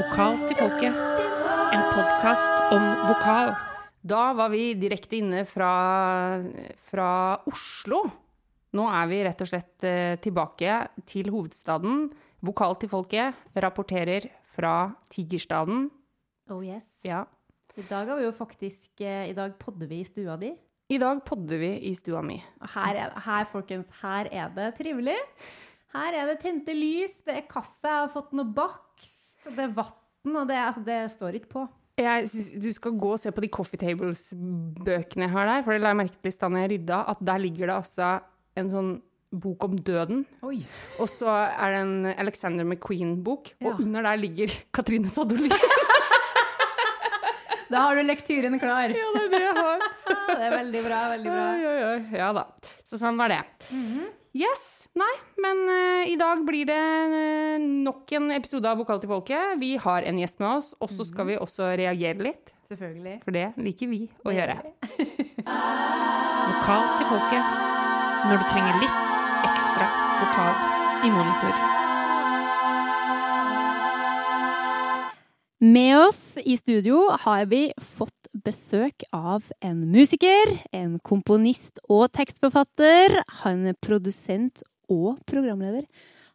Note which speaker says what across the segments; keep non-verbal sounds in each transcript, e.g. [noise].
Speaker 1: Vokal til folket. En podkast om vokal.
Speaker 2: Da var vi direkte inne fra, fra Oslo. Nå er vi rett og slett eh, tilbake til hovedstaden. Vokal til folket rapporterer fra Tigerstaden.
Speaker 3: Oh yes.
Speaker 2: Ja.
Speaker 3: I dag har vi jo faktisk eh, I dag podder vi i stua di.
Speaker 2: I dag podder vi i stua mi.
Speaker 3: Her, er, her, folkens, her er det trivelig. Her er det tente lys, det er kaffe, jeg har fått noe bakst, det er vann, og det, altså, det står ikke på.
Speaker 2: Jeg synes Du skal gå og se på de Coffee Tables-bøkene jeg har der. For det la jeg merke til i stand jeg rydda, at der ligger det altså en sånn bok om døden.
Speaker 3: Oi.
Speaker 2: Og så er det en Alexander McQueen-bok,
Speaker 3: Ja.
Speaker 2: og under der ligger [laughs] Katrine Sadolin. [laughs]
Speaker 3: Da har du lektyren klar.
Speaker 2: ja, det er det jeg har. [laughs]
Speaker 3: Det er veldig bra, veldig bra.
Speaker 2: Ja, ja. Ja da. Så sånn var det. Yes. Nei, men uh, i dag blir det uh, nok en episode av Vokal til folket. Vi har en gjest med oss, og så skal vi også reagere litt.
Speaker 3: Selvfølgelig.
Speaker 2: For det liker vi å gjøre. [laughs]
Speaker 1: Vokal til folket. Når du trenger litt ekstra vokal i monitor.
Speaker 3: Med oss i studio har vi fått besøk av en musiker, en komponist og tekstforfatter. Han er produsent og programleder.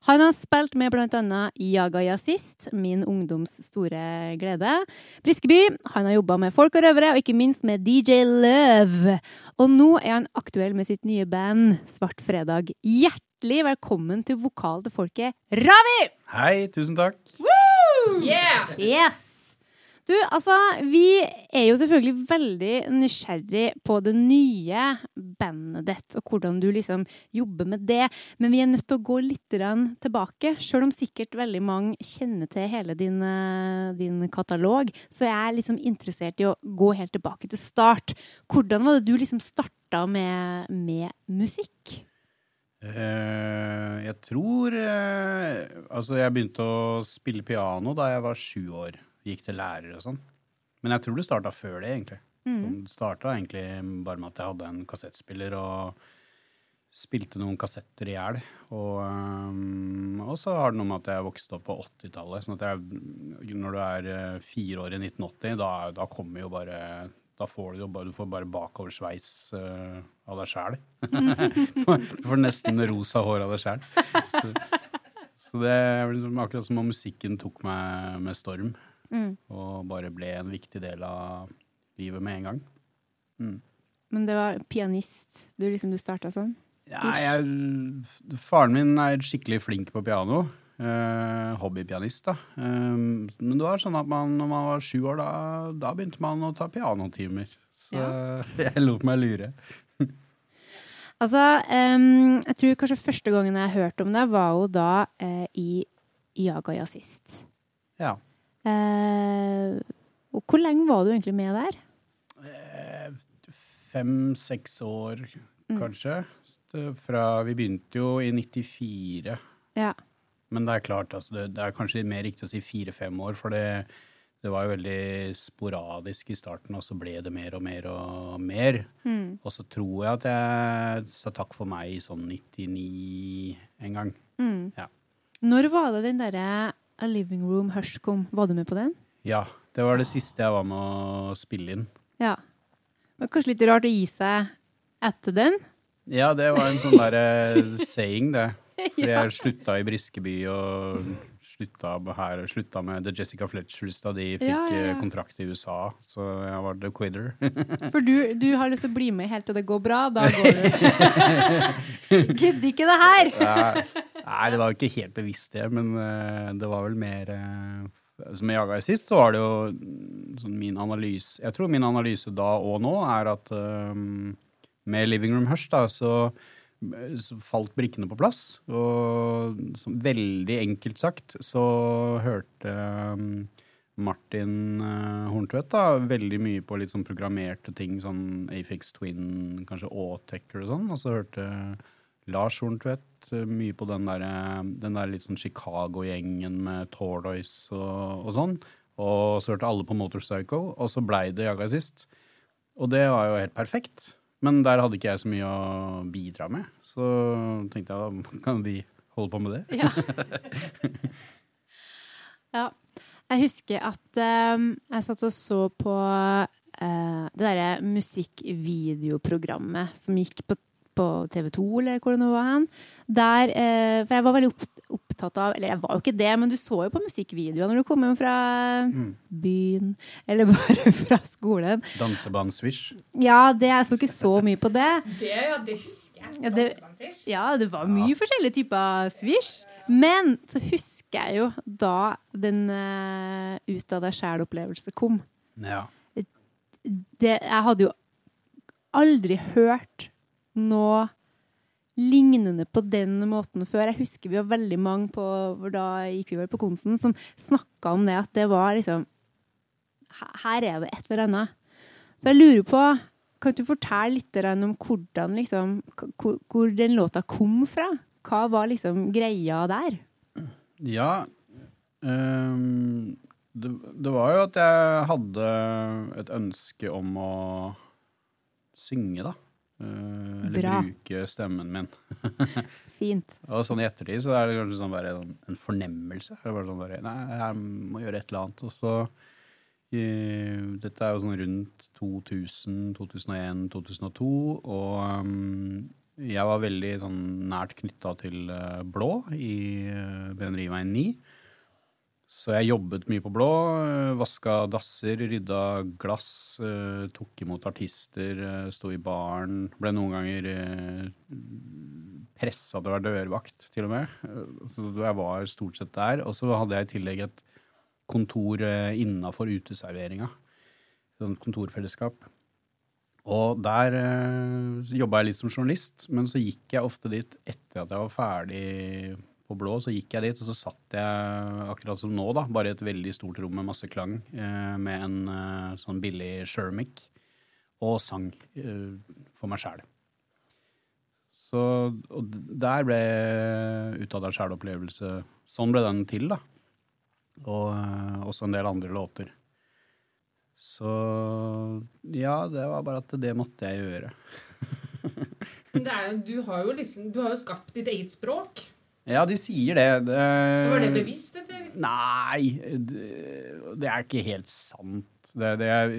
Speaker 3: Han har spilt med bl.a. Jaga Jazzist, min ungdoms store glede. Briskeby. Han har jobba med folk og røvere, og ikke minst med DJ Love. Og nå er han aktuell med sitt nye band Svart fredag. Hjertelig velkommen til Vokal til folket, Ravi!
Speaker 4: Hei, tusen takk.
Speaker 2: Yeah!
Speaker 3: Yes! Du, altså, vi er jo selvfølgelig veldig nysgjerrig på det nye bandet ditt, og hvordan du liksom jobber med det. Men vi er nødt til å gå litt tilbake. Selv om sikkert veldig mange kjenner til hele din, eh, din katalog, så jeg er liksom interessert i å gå helt tilbake til start. Hvordan var det du liksom starta med, med musikk?
Speaker 4: Eh, jeg tror eh, Altså, jeg begynte å spille piano da jeg var sju år. Gikk til lærer og sånn. Men jeg tror det starta før det, egentlig.
Speaker 3: Mm.
Speaker 4: Det starta egentlig bare med at jeg hadde en kassettspiller og spilte noen kassetter i hjel. Og, eh, og så har det noe med at jeg vokste opp på 80-tallet. Sånn at jeg, når du er eh, fire år i 1980, da, da kommer jo bare da får du jo bare, du får bare bakoversveis uh, av deg sjæl. [laughs] du får nesten rosa hår av deg sjæl. Så, så det er liksom akkurat som om musikken tok meg med storm. Og bare ble en viktig del av livet med en gang.
Speaker 3: Men det var pianist du liksom du starta som?
Speaker 4: Ja, jeg, faren min er skikkelig flink på piano. Eh, hobbypianist, da. Eh, men det var sånn at man, når man var sju år, da, da begynte man å ta pianotimer. Så [laughs] jeg lot meg lure. [laughs]
Speaker 3: Altså, em, jeg tror kanskje første gangen jeg hørte om det, var jo da eh, i Jaga Jazzist.
Speaker 4: Ja.
Speaker 3: Eh, og hvor lenge var du egentlig med der?
Speaker 4: Fem-seks år, kanskje. Mm. Fra, vi begynte jo i 94.
Speaker 3: Ja.
Speaker 4: Men det er klart, altså, det, er kanskje mer riktig å si fire-fem år, for det, det var jo veldig sporadisk i starten, og så ble det mer og mer og mer. Og så tror jeg at jeg sa takk for meg i sånn 99 en gang. Ja.
Speaker 3: Når var det den derre A Living Room Hush kom? Var du med på den?
Speaker 4: ja. Det var det siste jeg var med å spille inn.
Speaker 3: Ja. Det var kanskje litt rart å gi seg etter den?
Speaker 4: Ja, det var en sånn derre [laughs] saying, det. Fordi jeg slutta i Briskeby og slutta her, slutta med The Jessica Fletchers da de fikk
Speaker 3: Ja, ja, ja.
Speaker 4: eh, kontrakt i USA. Så jeg var the quitter. [laughs]
Speaker 3: For du, du har lyst til å bli med helt til det går bra, da går du. [laughs] Gidder ikke det her!
Speaker 4: Nei, det var ikke helt bevisst det, men eh, det var vel mer uh, Som jeg jaga sist, så var det jo mm, sånn min analyse Jeg tror min analyse da og nå er at um, med Living Room Hush, da, så, så falt brikkene på plass. Og som veldig enkelt sagt så hørte um, Martin uh, Horntvedt da, veldig mye på litt sånn programmerte ting, sånn Afix Twin, kanskje Autechre og sånn. Og så hørte Lars Horntvedt eh, mye på den der, eh, den der litt sånn Chicago-gjengen med Tordoise og, og sånn. Og så hørte alle på Motorpsycho, og så blei det Jaga sist. Og det var jo helt perfekt. Men der hadde ikke jeg så mye å bidra med. Så tenkte jeg [laughs] kan de holde på med det.
Speaker 3: Ja. [laughs] ja. Jeg husker at um, jeg satt og så på uh, det derre musikkvideoprogrammet som gikk på, på TV 2, eller hvor det nå var hen. Der eh, For jeg var veldig opp, opptatt av Eller jeg var jo ikke det, men du så jo på musikkvideoer når du kom hjem fra byen, eller [laughs] bare fra skolen.
Speaker 4: Danseband-swish.
Speaker 3: Ja, det, jeg så ikke så mye på det. [laughs]
Speaker 2: Det, ja, det husker jeg.
Speaker 3: Ja, det- Ja, det var mye forskjellige typer svisj. Men så husker jeg jo da den uh, ut av deg sjæl-opplevelse kom.
Speaker 4: Ja.
Speaker 3: Det, jeg hadde jo aldri hørt noe lignende på den måten før. Jeg husker vi var veldig mange på Da gikk vi vel på Konsen som snakka om det at det var liksom her- er det et eller annet. Så jeg lurer på Kan du fortelle litt om hvordan liksom hvor den låta kom fra? Hva var liksom greia der?
Speaker 4: Ja. um, det, det var jo at jeg hadde et ønske om å synge, da. Eh, eller
Speaker 3: Bra.
Speaker 4: bruke stemmen min. [laughs]
Speaker 3: Fint.
Speaker 4: Og sånn i ettertid så er det kanskje sånn bare en, en fornemmelse. Det er bare sånn bare, Nei, jeg må gjøre et eller annet. Og så eh, Dette er jo sånn rundt 2000, 2001, 2002. Og um, jeg var veldig sånn nært knytta til uh, Blå i uh, Brenneriveien 9. Så jeg jobbet mye på Blå. eh, Vaska dasser, rydda glass, eh, tok imot artister, eh, sto i baren. Ble noen ganger eh, pressa til å være dørvakt, til og med. Så jeg var stort sett der. Og så hadde jeg i tillegg et kontor innafor uteserveringa. Sånn kontorfellesskap. Og der eh, jobba jeg litt som journalist, men så gikk jeg ofte dit etter at jeg var ferdig på Blå. Så gikk jeg dit, og så satt jeg akkurat som nå, da, bare i et veldig stort rom med masse klang, eh, med en eh, sånn billig Shermic, og sang eh, for meg sjæl. Så og der ble Ut av deg sjæl-opplevelse Sånn ble den til, da. Og også en del andre låter. Så ja, det var bare at det måtte jeg gjøre. [laughs]
Speaker 2: Men det er jo, du, har jo liksom, du har jo skapt ditt eget språk.
Speaker 4: Ja, de sier det. det
Speaker 2: Var det bevisst, eller?
Speaker 4: Nei, det, det er ikke helt sant. Det, det er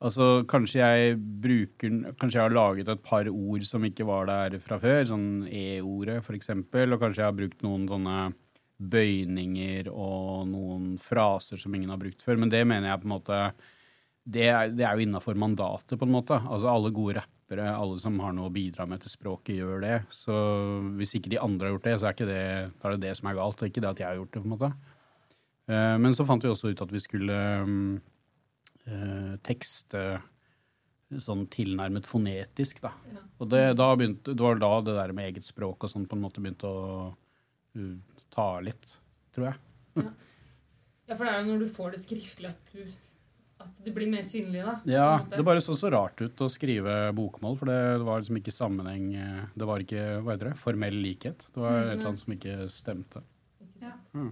Speaker 4: Altså, kanskje jeg bruker Kanskje jeg har laget et par ord som ikke var der fra før, sånn e-ordet for eksempel, og kanskje jeg har brukt noen sånne bøyninger og noen fraser som ingen har brukt før, men det mener jeg på en måte det er, det er jo innafor mandatet, på en måte. Altså Alle gode rappere, alle som har noe å bidra med til språket, gjør det. Så hvis ikke de andre har gjort det, så er, ikke det, er det det som er galt, og ikke det at jeg har gjort det. på en måte. Uh, Men så fant vi også ut at vi skulle um, uh, tekste sånn tilnærmet fonetisk, da.
Speaker 2: Ja.
Speaker 4: Og det, da begynte, det var da det der med eget språk og sånn på en måte begynte å uh, ta litt, tror jeg.
Speaker 2: Ja, for det er jo når du får det skriftlig at, du, at det blir mer synlig, da.
Speaker 4: Ja, det bare så så rart ut å skrive bokmål, for det var liksom ikke sammenheng eh, Det var ikke, hva heter det, formell likhet. Det var et eller annet som ikke stemte.
Speaker 2: Ikke sant?
Speaker 4: Mm.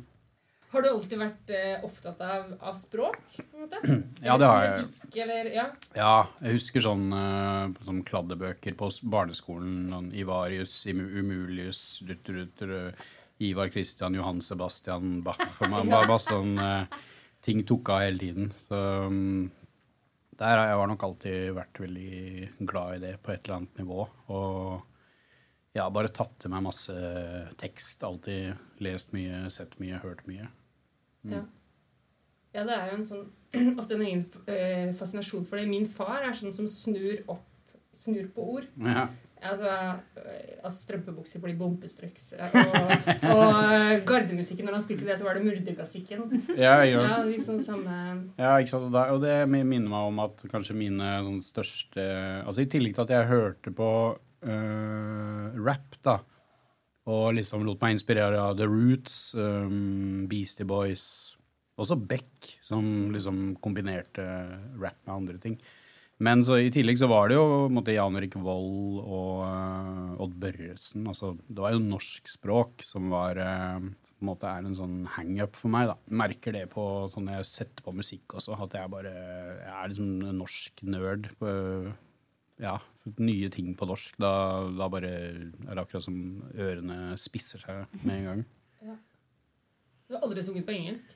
Speaker 2: Har du alltid vært eh, opptatt av, av språk? på en måte? [clears throat]
Speaker 4: Ja, det har jeg.
Speaker 2: Eller, ja.
Speaker 4: Ja, jeg husker sånn, uh, sånn kladdebøker på barneskolen. Sånn Ivarius, Umulius, Ivar Christian, Johan Sebastian Bach. For man, [laughs] bare, bare sånn ting tok av hele tiden. Så um, der har jeg nok alltid vært veldig glad i det på et eller annet nivå. Og jeg har bare tatt til meg masse tekst. Alltid lest mye, sett mye, hørt mye.
Speaker 2: Ja. ja, det er jo en sånn [clears throat] ofte en egen eh, fascinasjon for det. Min far er sånn som snur opp Snur på ord.
Speaker 4: Ja.
Speaker 2: Altså, altså strømpebukser blir bompestrøks. eh, Og, og gardemusikken, når han spilte det, så var det Murdegassikken.
Speaker 4: Ja,
Speaker 2: Ja, litt sånn samme
Speaker 4: Ja, ikke sant. Og det minner meg om at kanskje mine sånn største Altså i tillegg til at jeg hørte på uh, rap, da, og liksom lot meg inspirere av The Roots, um, Beastie Boys, også Beck, som liksom kombinerte rap med andre ting. Men så i tillegg så var det jo måtte, Jan Erik Vold og uh, Odd Børresen. Altså, det var jo norsk språk som var uh, på en måte er en sånn hangup for meg. da. Merker det på sånn jeg setter på musikk også, at jeg bare jeg er liksom en norsk nerd. på ja, nye ting på norsk. Da, da bare er det akkurat som ørene spisser seg med en gang.
Speaker 2: Du har aldri sunget på engelsk?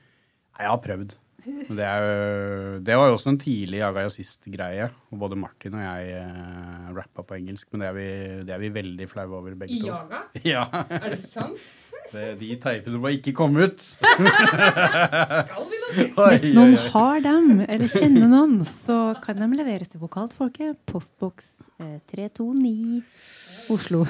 Speaker 4: Nei, jeg har prøvd. Det, er, jo- det var jo også en tidlig Jaga jazzist-greie. Og både Martin og jeg eh, rappa på engelsk, men det er vi, det er vi veldig flaue over, begge to.
Speaker 2: I Jaga? [laughs]
Speaker 4: Ja,
Speaker 2: Er det sant? [laughs]
Speaker 4: det, De teipene må ikke komme ut. [laughs]
Speaker 2: Skal vi da se?
Speaker 3: Hvis noen har dem, eller kjenner noen, så kan de leveres til Vokalt Folket, postboks eh, 329 Oslo.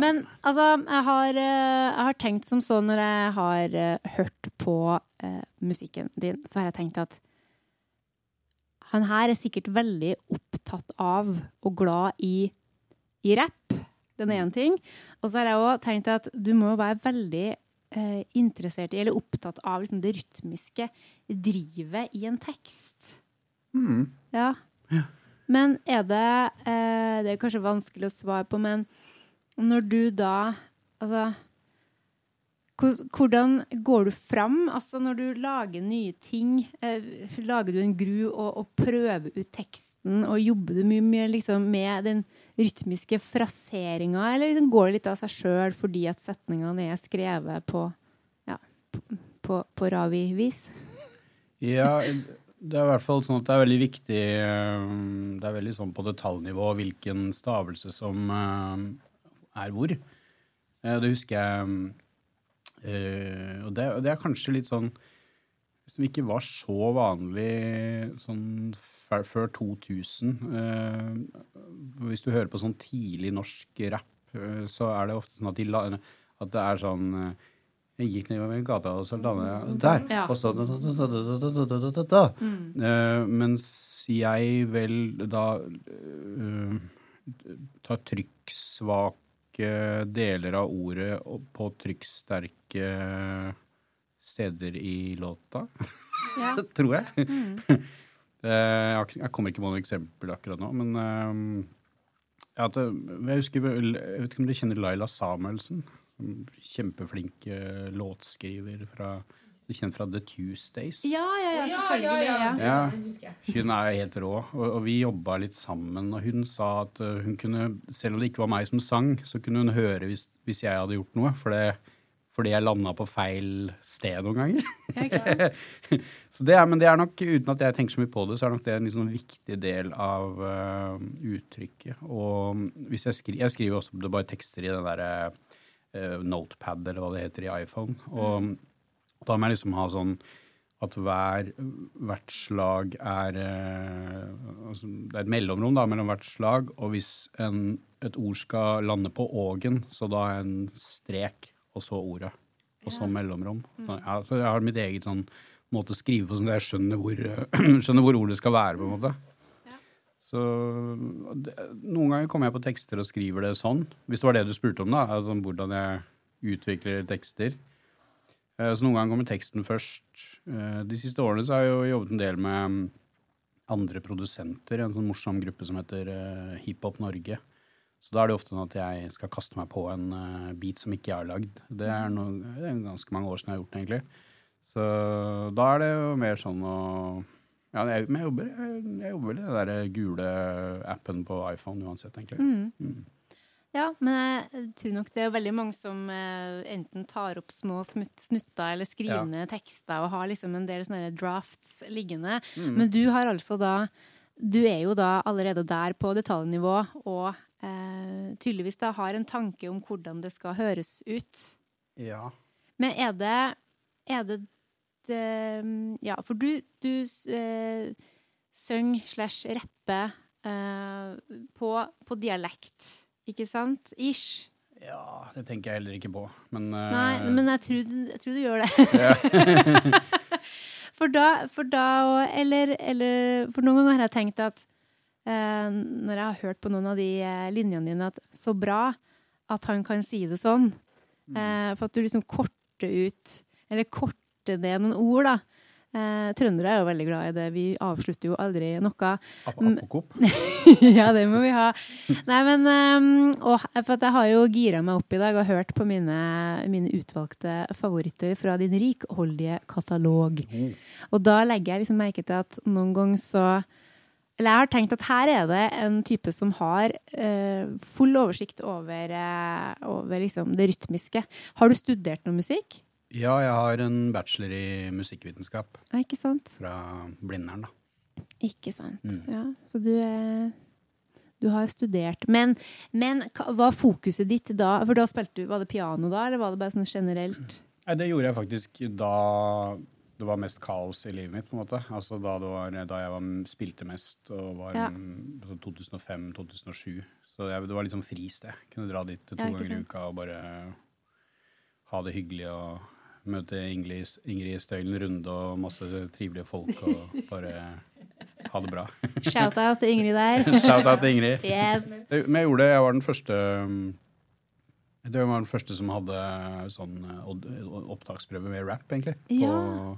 Speaker 3: Men altså, jeg har, eh, jeg har tenkt som så når jeg har eh, hørt på eh, musikken din, så har jeg tenkt at han her er sikkert veldig opptatt av og glad i, i rapp. Den er én ting. Og så har jeg òg tenkt at du må være veldig eh, interessert i, eller opptatt av liksom, det rytmiske drivet i en tekst.
Speaker 4: Mm.
Speaker 3: Ja. Men er det eh, Det er kanskje vanskelig å svare på, men når du da Altså hvordan går du fram? Altså når du lager nye ting, eh, lager du en gru og, og prøver ut teksten, og jobber du mye, mye liksom, med den rytmiske fraseringa, eller liksom går det litt av seg sjøl fordi at setningene er skrevet på, ja, på, på, på Ravi-vis?
Speaker 4: Ja, det er i hvert fall sånn at det er veldig viktig eh, Det er veldig sånn på detaljnivå hvilken stavelse som eh, er hvor. det husker jeg og det, og det, er kanskje litt sånn som ikke var så vanlig sånn før 2000. hvis du hører på sånn tidlig norsk rapp, så er det ofte sånn at, de, la, at det er sånn jeg gikk ned i gata, og så landa jeg der.
Speaker 3: Ja.
Speaker 4: Og så da, da, da, da mm. uh, Mens jeg vel da uh, tar trykksvak trykksvake deler av ordet på trykksterke steder i låta.
Speaker 3: Ja. [laughs]
Speaker 4: Tror jeg. Mm. [laughs] jeg ikke- jeg kommer ikke på noe eksempel akkurat nå, men eh, at, jeg husker Jeg vet ikke om du kjenner Laila Samuelsen? Kjempeflink eh, låtskriver fra Kjent fra The Tuesdays.
Speaker 3: Ja, ja, ja, selvfølgelig. Ja,
Speaker 4: Ja.
Speaker 2: ja.
Speaker 4: Hun er jo helt rå, og, og vi jobba litt sammen. Og hun sa at uh, hun kunne, selv om det ikke var meg som sang, så kunne hun høre hvis, hvis jeg hadde gjort noe. For det, fordi jeg landa på feil sted noen ganger.
Speaker 3: Ja, [laughs]
Speaker 4: så det er, men det er nok, uten at jeg tenker så mye på det, så er nok det en liksom viktig del av uh, uttrykket. Og hvis jeg skriver, jeg skriver også det bare tekster i den derre uh, notepad, eller hva det heter, i iPhone. Og da må jeg liksom ha sånn at hver, hvert slag er eh, altså, Det er et mellomrom da, mellom hvert slag, og hvis en, et ord skal lande på ågen, så da er en strek, og så ordet. Og så mellomrom. Så, ja, så jeg har mitt eget sånn måte å skrive på, sånn at jeg skjønner hvor, [clears throat] skjønner hvor ordet skal være, på en måte. Så det, Noen ganger kommer jeg på tekster og skriver det sånn. Hvis det var det du spurte om, da. Altså, hvordan jeg utvikler tekster. Eh, Så noen ganger kommer teksten først. Eh, De siste årene så har jeg jo jobbet en del med mm, andre produsenter i en sånn morsom gruppe som heter eh, Hiphop Norge. Så da er det ofte sånn at jeg skal kaste meg på en beat som ikke jeg har lagd. Det er, noe, det er ganske mange år siden jeg har gjort det, egentlig. Så da er det jo mer sånn å Ja, jeg, men jeg jobber, jeg, jeg jobber vel i den der gule appen på iPhone uansett, egentlig.
Speaker 3: Mm. Ja, men jeg tror nok det er veldig mange som eh, enten tar opp små snutter eller skriver
Speaker 4: Ja.
Speaker 3: tekster og har liksom en del sånne drafts liggende.
Speaker 4: Mm.
Speaker 3: Men du har altså da Du er jo da allerede der på detaljnivå og eh, tydeligvis da har en tanke om hvordan det skal høres ut.
Speaker 4: Ja.
Speaker 3: Men er det Er det, det Ja, for du, du eh, synger slash rapper eh, på, på dialekt, ikke sant? Ish.
Speaker 4: ja, det tenker jeg heller ikke på. Men, uh...
Speaker 3: Nei, men jeg tror, du- jeg tror du gjør det. [laughs] for da, for da og- eller, eller For noen ganger har jeg tenkt at uh, når jeg har hørt på noen av de eh, linjene dine, at så bra at han kan si det sånn. Eh, for at du liksom korter ut, eller korter ned noen ord, da. Eh, trøndere er jo veldig glad i det. Vi avslutter jo aldri noe.
Speaker 4: apokop. [laughs]
Speaker 3: ja, det må vi ha. Nei, men um, å, For at jeg har jo gira meg opp i dag og hørt på mine, mine utvalgte favoritter fra din rikholdige katalog. Og da legger jeg liksom merke til at noen ganger så Eller jeg har tenkt at her er det en type som har uh, full oversikt over, uh, over liksom det rytmiske. Har du studert noe musikk?
Speaker 4: Ja, jeg har en bachelor i musikkvitenskap
Speaker 3: Ja, ikke sant?
Speaker 4: fra Blindern, da.
Speaker 3: Ikke sant.
Speaker 4: Mm.
Speaker 3: Ja, så du er du har studert. Men, men hva var fokuset ditt da? For da spilte du, Var det piano da, eller var det bare sånn generelt?
Speaker 4: Nei, det gjorde jeg faktisk da det var mest kaos i livet mitt, på en måte. Altså da, var, da jeg var, spilte mest, og var
Speaker 3: Ja.
Speaker 4: mm, altså 2005-2007. Så jeg, det var liksom fristed. Kunne dra dit to
Speaker 3: Ja,
Speaker 4: ganger i uka og bare ha det hyggelig og møte Ingrid, Ingrid Støylen Runde og masse trivelige folk og bare ha det bra. [laughs]
Speaker 3: Shout-out til Ingrid der. [laughs]
Speaker 4: Shout-out til Ingrid.
Speaker 3: Yes.
Speaker 4: Men jeg gjorde det. Jeg var den første Det var den første som hadde sånn uh, opptaksprøve med rap, egentlig.
Speaker 3: Ja.
Speaker 4: På,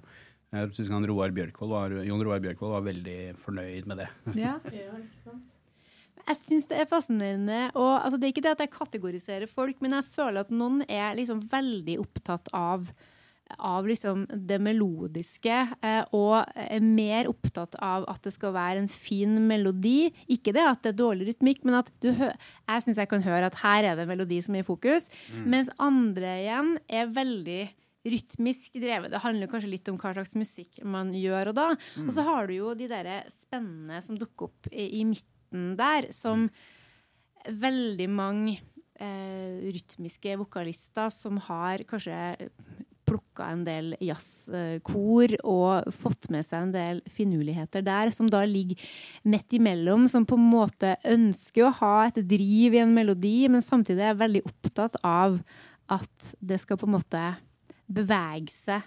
Speaker 4: jeg husker han Roar Bjørkvold var, Jon Roar Bjørkvold var veldig fornøyd med det.
Speaker 3: Ja. [laughs] Jeg syns det er fascinerende. Og altså, det er ikke det at jeg kategoriserer folk, men jeg føler at noen er liksom veldig opptatt av av liksom det melodiske, eh, og er mer opptatt av at det skal være en fin melodi. Ikke det at det er dårlig rytmikk, men at du hø jeg syns jeg kan høre at her er det en melodi som er i fokus. Mens andre igjen er veldig rytmisk drevet. Det handler kanskje litt om hva slags musikk man gjør og da. Og så har du jo de derre spennende som dukker opp i, i midten der, som veldig mange eh, rytmiske vokalister som har kanskje plukka en del jazzkor og fått med seg en del finurligheter der, som da ligger midt imellom, som på en måte ønsker å ha et driv i en melodi, men samtidig er veldig opptatt av at det skal på en måte bevege seg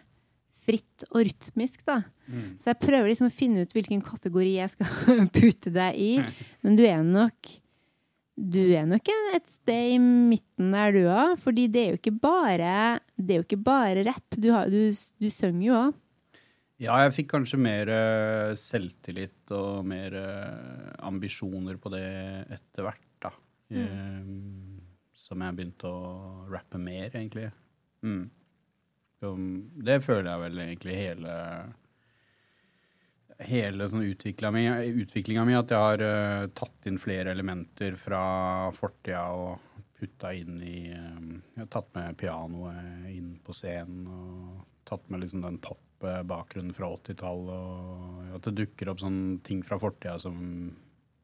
Speaker 3: fritt og rytmisk, da. Så jeg prøver liksom å finne ut hvilken kategori jeg skal [laughs] putte deg i, [laughs] men du er nok du er nok et sted i midten der, du òg. Fordi det er jo ikke bare, det er jo ikke bare rapp. Du, har, du, du synger jo òg.
Speaker 4: Ja, jeg fikk kanskje mer eh, selvtillit og mer eh, ambisjoner på det etter hvert, da. Eh, som jeg begynte å rappe mer, egentlig. Mm. Det føler jeg vel egentlig hele Hele sånn utviklinga mi, at jeg har uh, tatt inn flere elementer fra fortida og putta inn i eh, Jeg har tatt med pianoet inn på scenen og tatt med liksom den pop-bakgrunnen fra 80-tallet. Og at det dukker opp sånne ting fra fortida som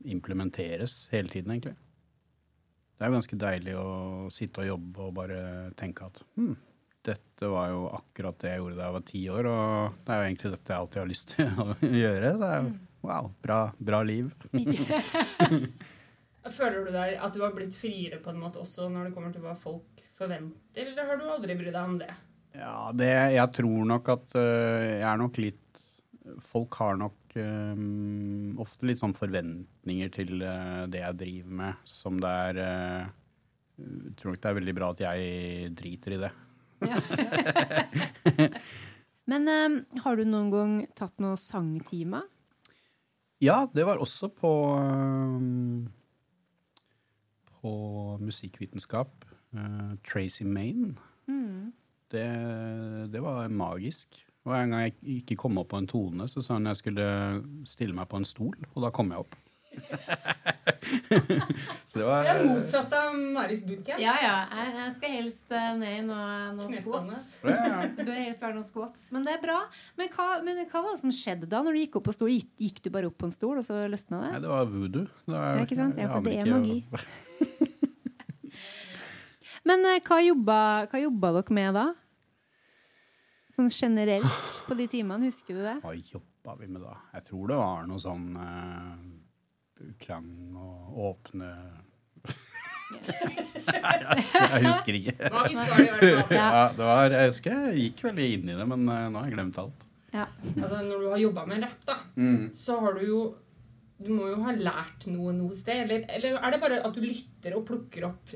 Speaker 4: implementeres hele tiden, egentlig. Det er jo ganske deilig å sitte og jobbe og bare tenke at hm, dette var jo akkurat det jeg gjorde da jeg var ti år, og det er jo egentlig dette jeg alltid har lyst til [laughs] å gjøre. Så er jo, wow, bra, bra liv. [laughs]
Speaker 2: Føler du deg at du har blitt friere på en måte også når det kommer til hva folk forventer, eller har du aldri brydd deg om det?
Speaker 4: Ja, det, jeg tror nok at uh, jeg er nok litt Folk har nok øh, ofte litt sånn forventninger til uh, det jeg driver med, som det er uh, Jeg tror nok det er veldig bra at jeg driter i det. [laughs]
Speaker 3: Men um, har du noen gang tatt noen sangtimer?
Speaker 4: Ja, det var også på um, På musikkvitenskap. Uh, Tracy Main. Det, det var magisk. Og en gang jeg ikke kom opp på en tone, så sa hun jeg skulle stille meg på en stol, og da kom jeg opp. [laughs] så det var
Speaker 2: Det er motsatt av Maris bootcamp.
Speaker 3: Ja, ja. Jeg, jeg skal helst eh, ned i noen noe squats.
Speaker 4: Ja, ja.
Speaker 3: Det [laughs] bør helst være noen squats. Men det er bra. Men hva, men hva var det som skjedde da, når du gikk opp på stol? Gikk, gikk du bare opp på en stol, og så løsna det?
Speaker 4: Nei, det var voodoo. Det er,
Speaker 3: Ja, ikke sant? Ja, for det er magi. [laughs] Men eh, hva, jobba, hva jobba dere med da? Sånn generelt på de timene, husker du det?
Speaker 4: Hva jobba vi med da? Jeg tror det var noe sånn eh, klang og åpne [laughs] Jeg husker ikke. Ja, det var, jeg husker jeg gikk veldig inn i det, men eh, nå har jeg glemt alt.
Speaker 3: Ja.
Speaker 2: Altså, når du har jobba med rapp, da, så har du jo Du må jo ha lært noe noe sted. Eller, eller er det bare at du lytter og plukker opp,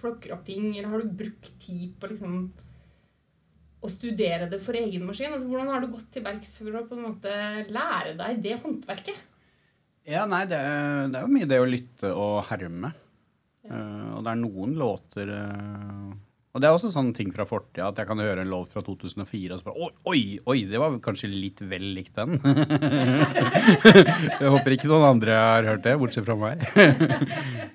Speaker 2: plukker opp ting? Eller har du brukt tid på liksom å studere det for egen maskin? Altså, hvordan har du gått til verks for å på en måte lære deg det håndverket?
Speaker 4: Ja, nei, det er, det er jo mye det å lytte og herme. Uh, og det er noen låter uh, Og det er også sånne ting fra fortida, at jeg kan høre en låt fra 2004 og så bare Oi, oi, det var kanskje litt vel likt den. [laughs] jeg håper ikke noen andre har hørt det, bortsett fra meg. [laughs]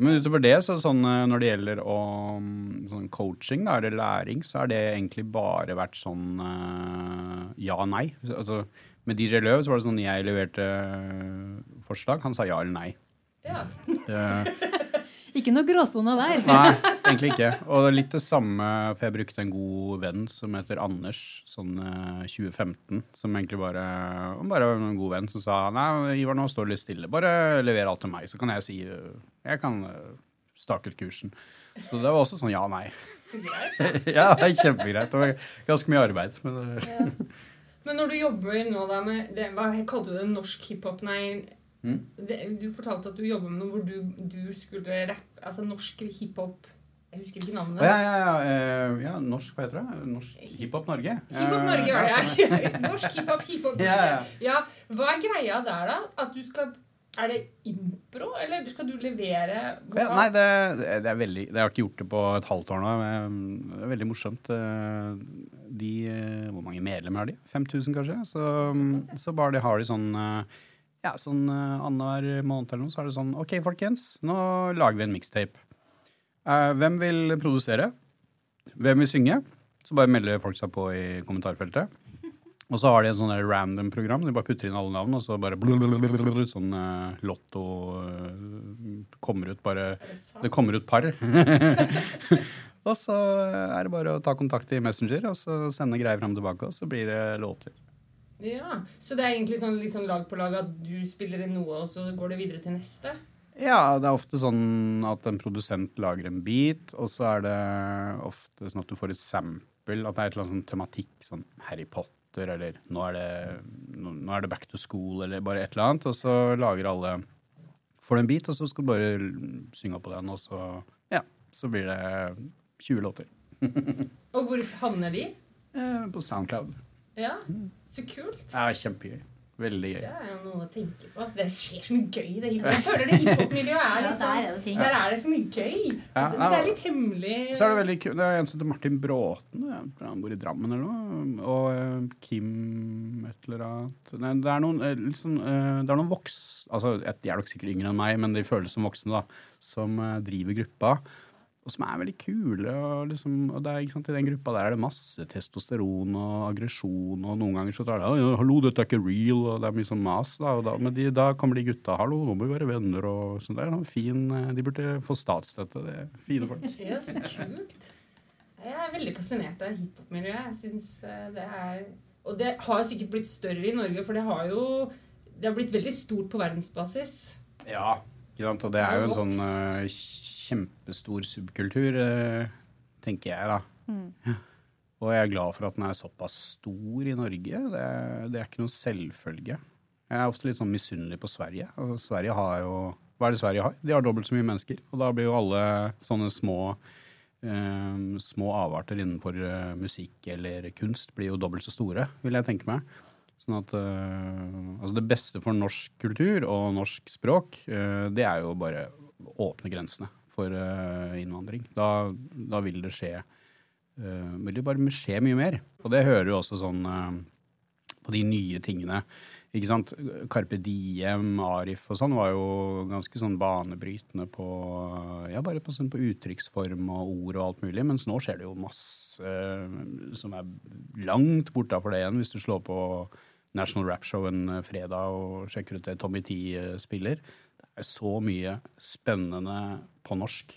Speaker 4: Men utover det, så sånn eh, når det gjelder å, mm, sånn coaching da, eller læring, så har det egentlig bare vært sånn uh, ja-nei. Altså, med DJ Løv så var det sånn jeg leverte eh, forslag, han sa ja eller nei.
Speaker 2: Ja.
Speaker 4: Det...
Speaker 3: Ikke noe gråsone der.
Speaker 4: Nei, egentlig ikke. Og det er litt det samme, for jeg brukte en god venn som heter Anders, sånn eh, 2015, som egentlig bare bare var en god venn som sa nei, Ivar, nå står du litt stille, bare lever alt til meg, så kan jeg si eh, jeg kan eh, stake ut kursen. Så det var også sånn ja, nei.
Speaker 2: Så greit. [laughs]
Speaker 4: ja, det er kjempegreit. Det var ganske mye arbeid. Men
Speaker 2: Ja. Men når du jobber nå da med det, Hva kalte du det? Norsk hiphop? Nei.
Speaker 4: Mm.
Speaker 2: Det, du fortalte at du jobber med noe hvor du, du skulle rappe Altså norsk hiphop Jeg husker ikke navnet.
Speaker 4: ja, ja, ja, eh, ja, norsk, hva heter det? Norsk Hiphop Norge.
Speaker 2: Hiphop Norge
Speaker 4: Eh,
Speaker 2: var
Speaker 4: ja,
Speaker 2: det. ja. [laughs] Norsk hiphop, hiphop Norge. [laughs]
Speaker 4: Ja, ja.
Speaker 2: Ja, Hva er greia der, da? At du skal Er det impro, eller skal du levere
Speaker 4: Ja, nei, det, det er veldig Jeg har ikke gjort det på et halvt år nå. Det er veldig morsomt. Eh, De, eh, hvor mange medlemmer har de? 5000, kanskje? Så, så bare de har de sånn eh, ja, sånn annenhver måned eller noe, så er det sånn OK, folkens, nå lager vi en mixtape. Hvem vil produsere? Hvem vil synge? Så bare melder folk seg på i kommentarfeltet. Og så har de et sånn random program. De bare putter inn alle navn, og så bare blablabla, sånn uh, lotto uh, kommer ut bare Det kommer ut par. [laughs] og så er det bare å ta kontakt i Messenger og så sende greier fram og tilbake, og så blir det låter.
Speaker 2: Ja, Så det er egentlig sånn, litt sånn lag på lag at du spiller inn noe, og så går det videre til neste?
Speaker 4: Ja, det er ofte sånn at en produsent lager en beat, og så er det ofte sånn at du får et sample, at det er et eller annet sånn tematikk, sånn Harry Potter, eller nå er, det, nå, er det Back to School, eller bare et eller annet, og så lager alle Får du en bit, og så skal du bare synge på den, og så, ja, så blir det 20 låter. [laughs]
Speaker 2: Og hvor havner de?
Speaker 4: Eh, på SoundCloud.
Speaker 2: Ja, så kult.
Speaker 4: Det er kjempegøy. Veldig gøy.
Speaker 2: Det er jo noe å tenke på. Det skjer så mye gøy i det hiphop. Jeg føler det hiphop-miljøet er [laughs]
Speaker 3: Ja,
Speaker 2: litt
Speaker 3: der
Speaker 2: sånn
Speaker 3: er det.
Speaker 2: Der er det så mye gøy.
Speaker 4: Ja,
Speaker 2: Altså,
Speaker 4: ja.
Speaker 2: det er litt hemmelig.
Speaker 4: Så er det veldig kult. Det er en som heter Martin Bråten. Han bor i Drammen eller noe. Og eh, Kim et eller annet. Nei, det er noen, liksom, det er noen voks... Altså, de er nok sikkert yngre enn meg, men de føles som voksne, da. Som driver gruppa. Og som er veldig kule. Og, liksom, og det er, ikke sant, I den gruppa der er det masse testosteron og aggresjon. Og noen ganger så tar det 'hallo, dette er ikke real', og det er mye sånn mas. da, og da, Men de, da kommer de gutta 'hallo, nå må vi være venner', og sånn. Det er noen fin, eh, De burde få statsstøtte. Det er fine folk. [laughs]
Speaker 2: Ja, så kult. Jeg er veldig fascinert av hiphop-miljøet. Jeg synes eh, det er Og det har sikkert blitt større i Norge, for det har jo Det har blitt veldig stort på verdensbasis.
Speaker 4: Ja, ikke sant? og det er jo en sånn kjempestor subkultur, eh, tenker jeg, da. Ja. Og jeg er glad for at den er såpass stor i Norge. Det, det er ikke noe selvfølge. Jeg er ofte litt sånn misunnelig på Sverige. Og Sverige har jo Hva er det Sverige har? De har dobbelt så mye mennesker. Og da blir jo alle sånne små eh, små avarter innenfor eh, musikk eller kunst blir jo dobbelt så store, vil jeg tenke meg. Sånn at eh, altså Det beste for norsk kultur og norsk språk, eh, det er jo bare å åpne grensene for eh, innvandring. Da, da vil det skje eh, vil det bare skje mye mer. Og det hører jo også sånn eh, på de nye tingene. Ikke sant? Carpe Diem, Arif og sånn var jo ganske sånn banebrytende på ja, bare på, sånn på uttrykksform og ord og alt mulig. Mens nå skjer det jo masse som er langt bortafor det igjen, hvis du slår på National Rap Show en fredag og sjekker ut det Tommy T eh, spiller. Det er så mye spennende på norsk.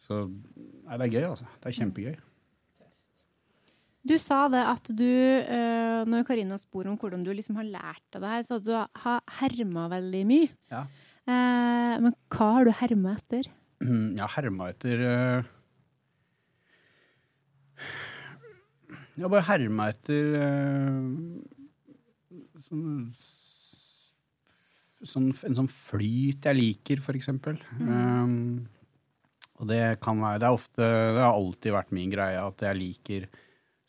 Speaker 4: Så nei, det er gøy, altså. Det er kjempegøy.
Speaker 3: Du sa det at du, eh, når Karina spør om hvordan du liksom har lært deg det her, så at du har herma veldig mye.
Speaker 4: Ja.
Speaker 3: Eh, men hva har du herma etter?
Speaker 4: Jeg har herma etter eh, Jeg har bare herma etter sånn, sånn, En sånn flyt jeg liker, for eksempel. Um, og det kan være Det er ofte Det har alltid vært min greie at jeg liker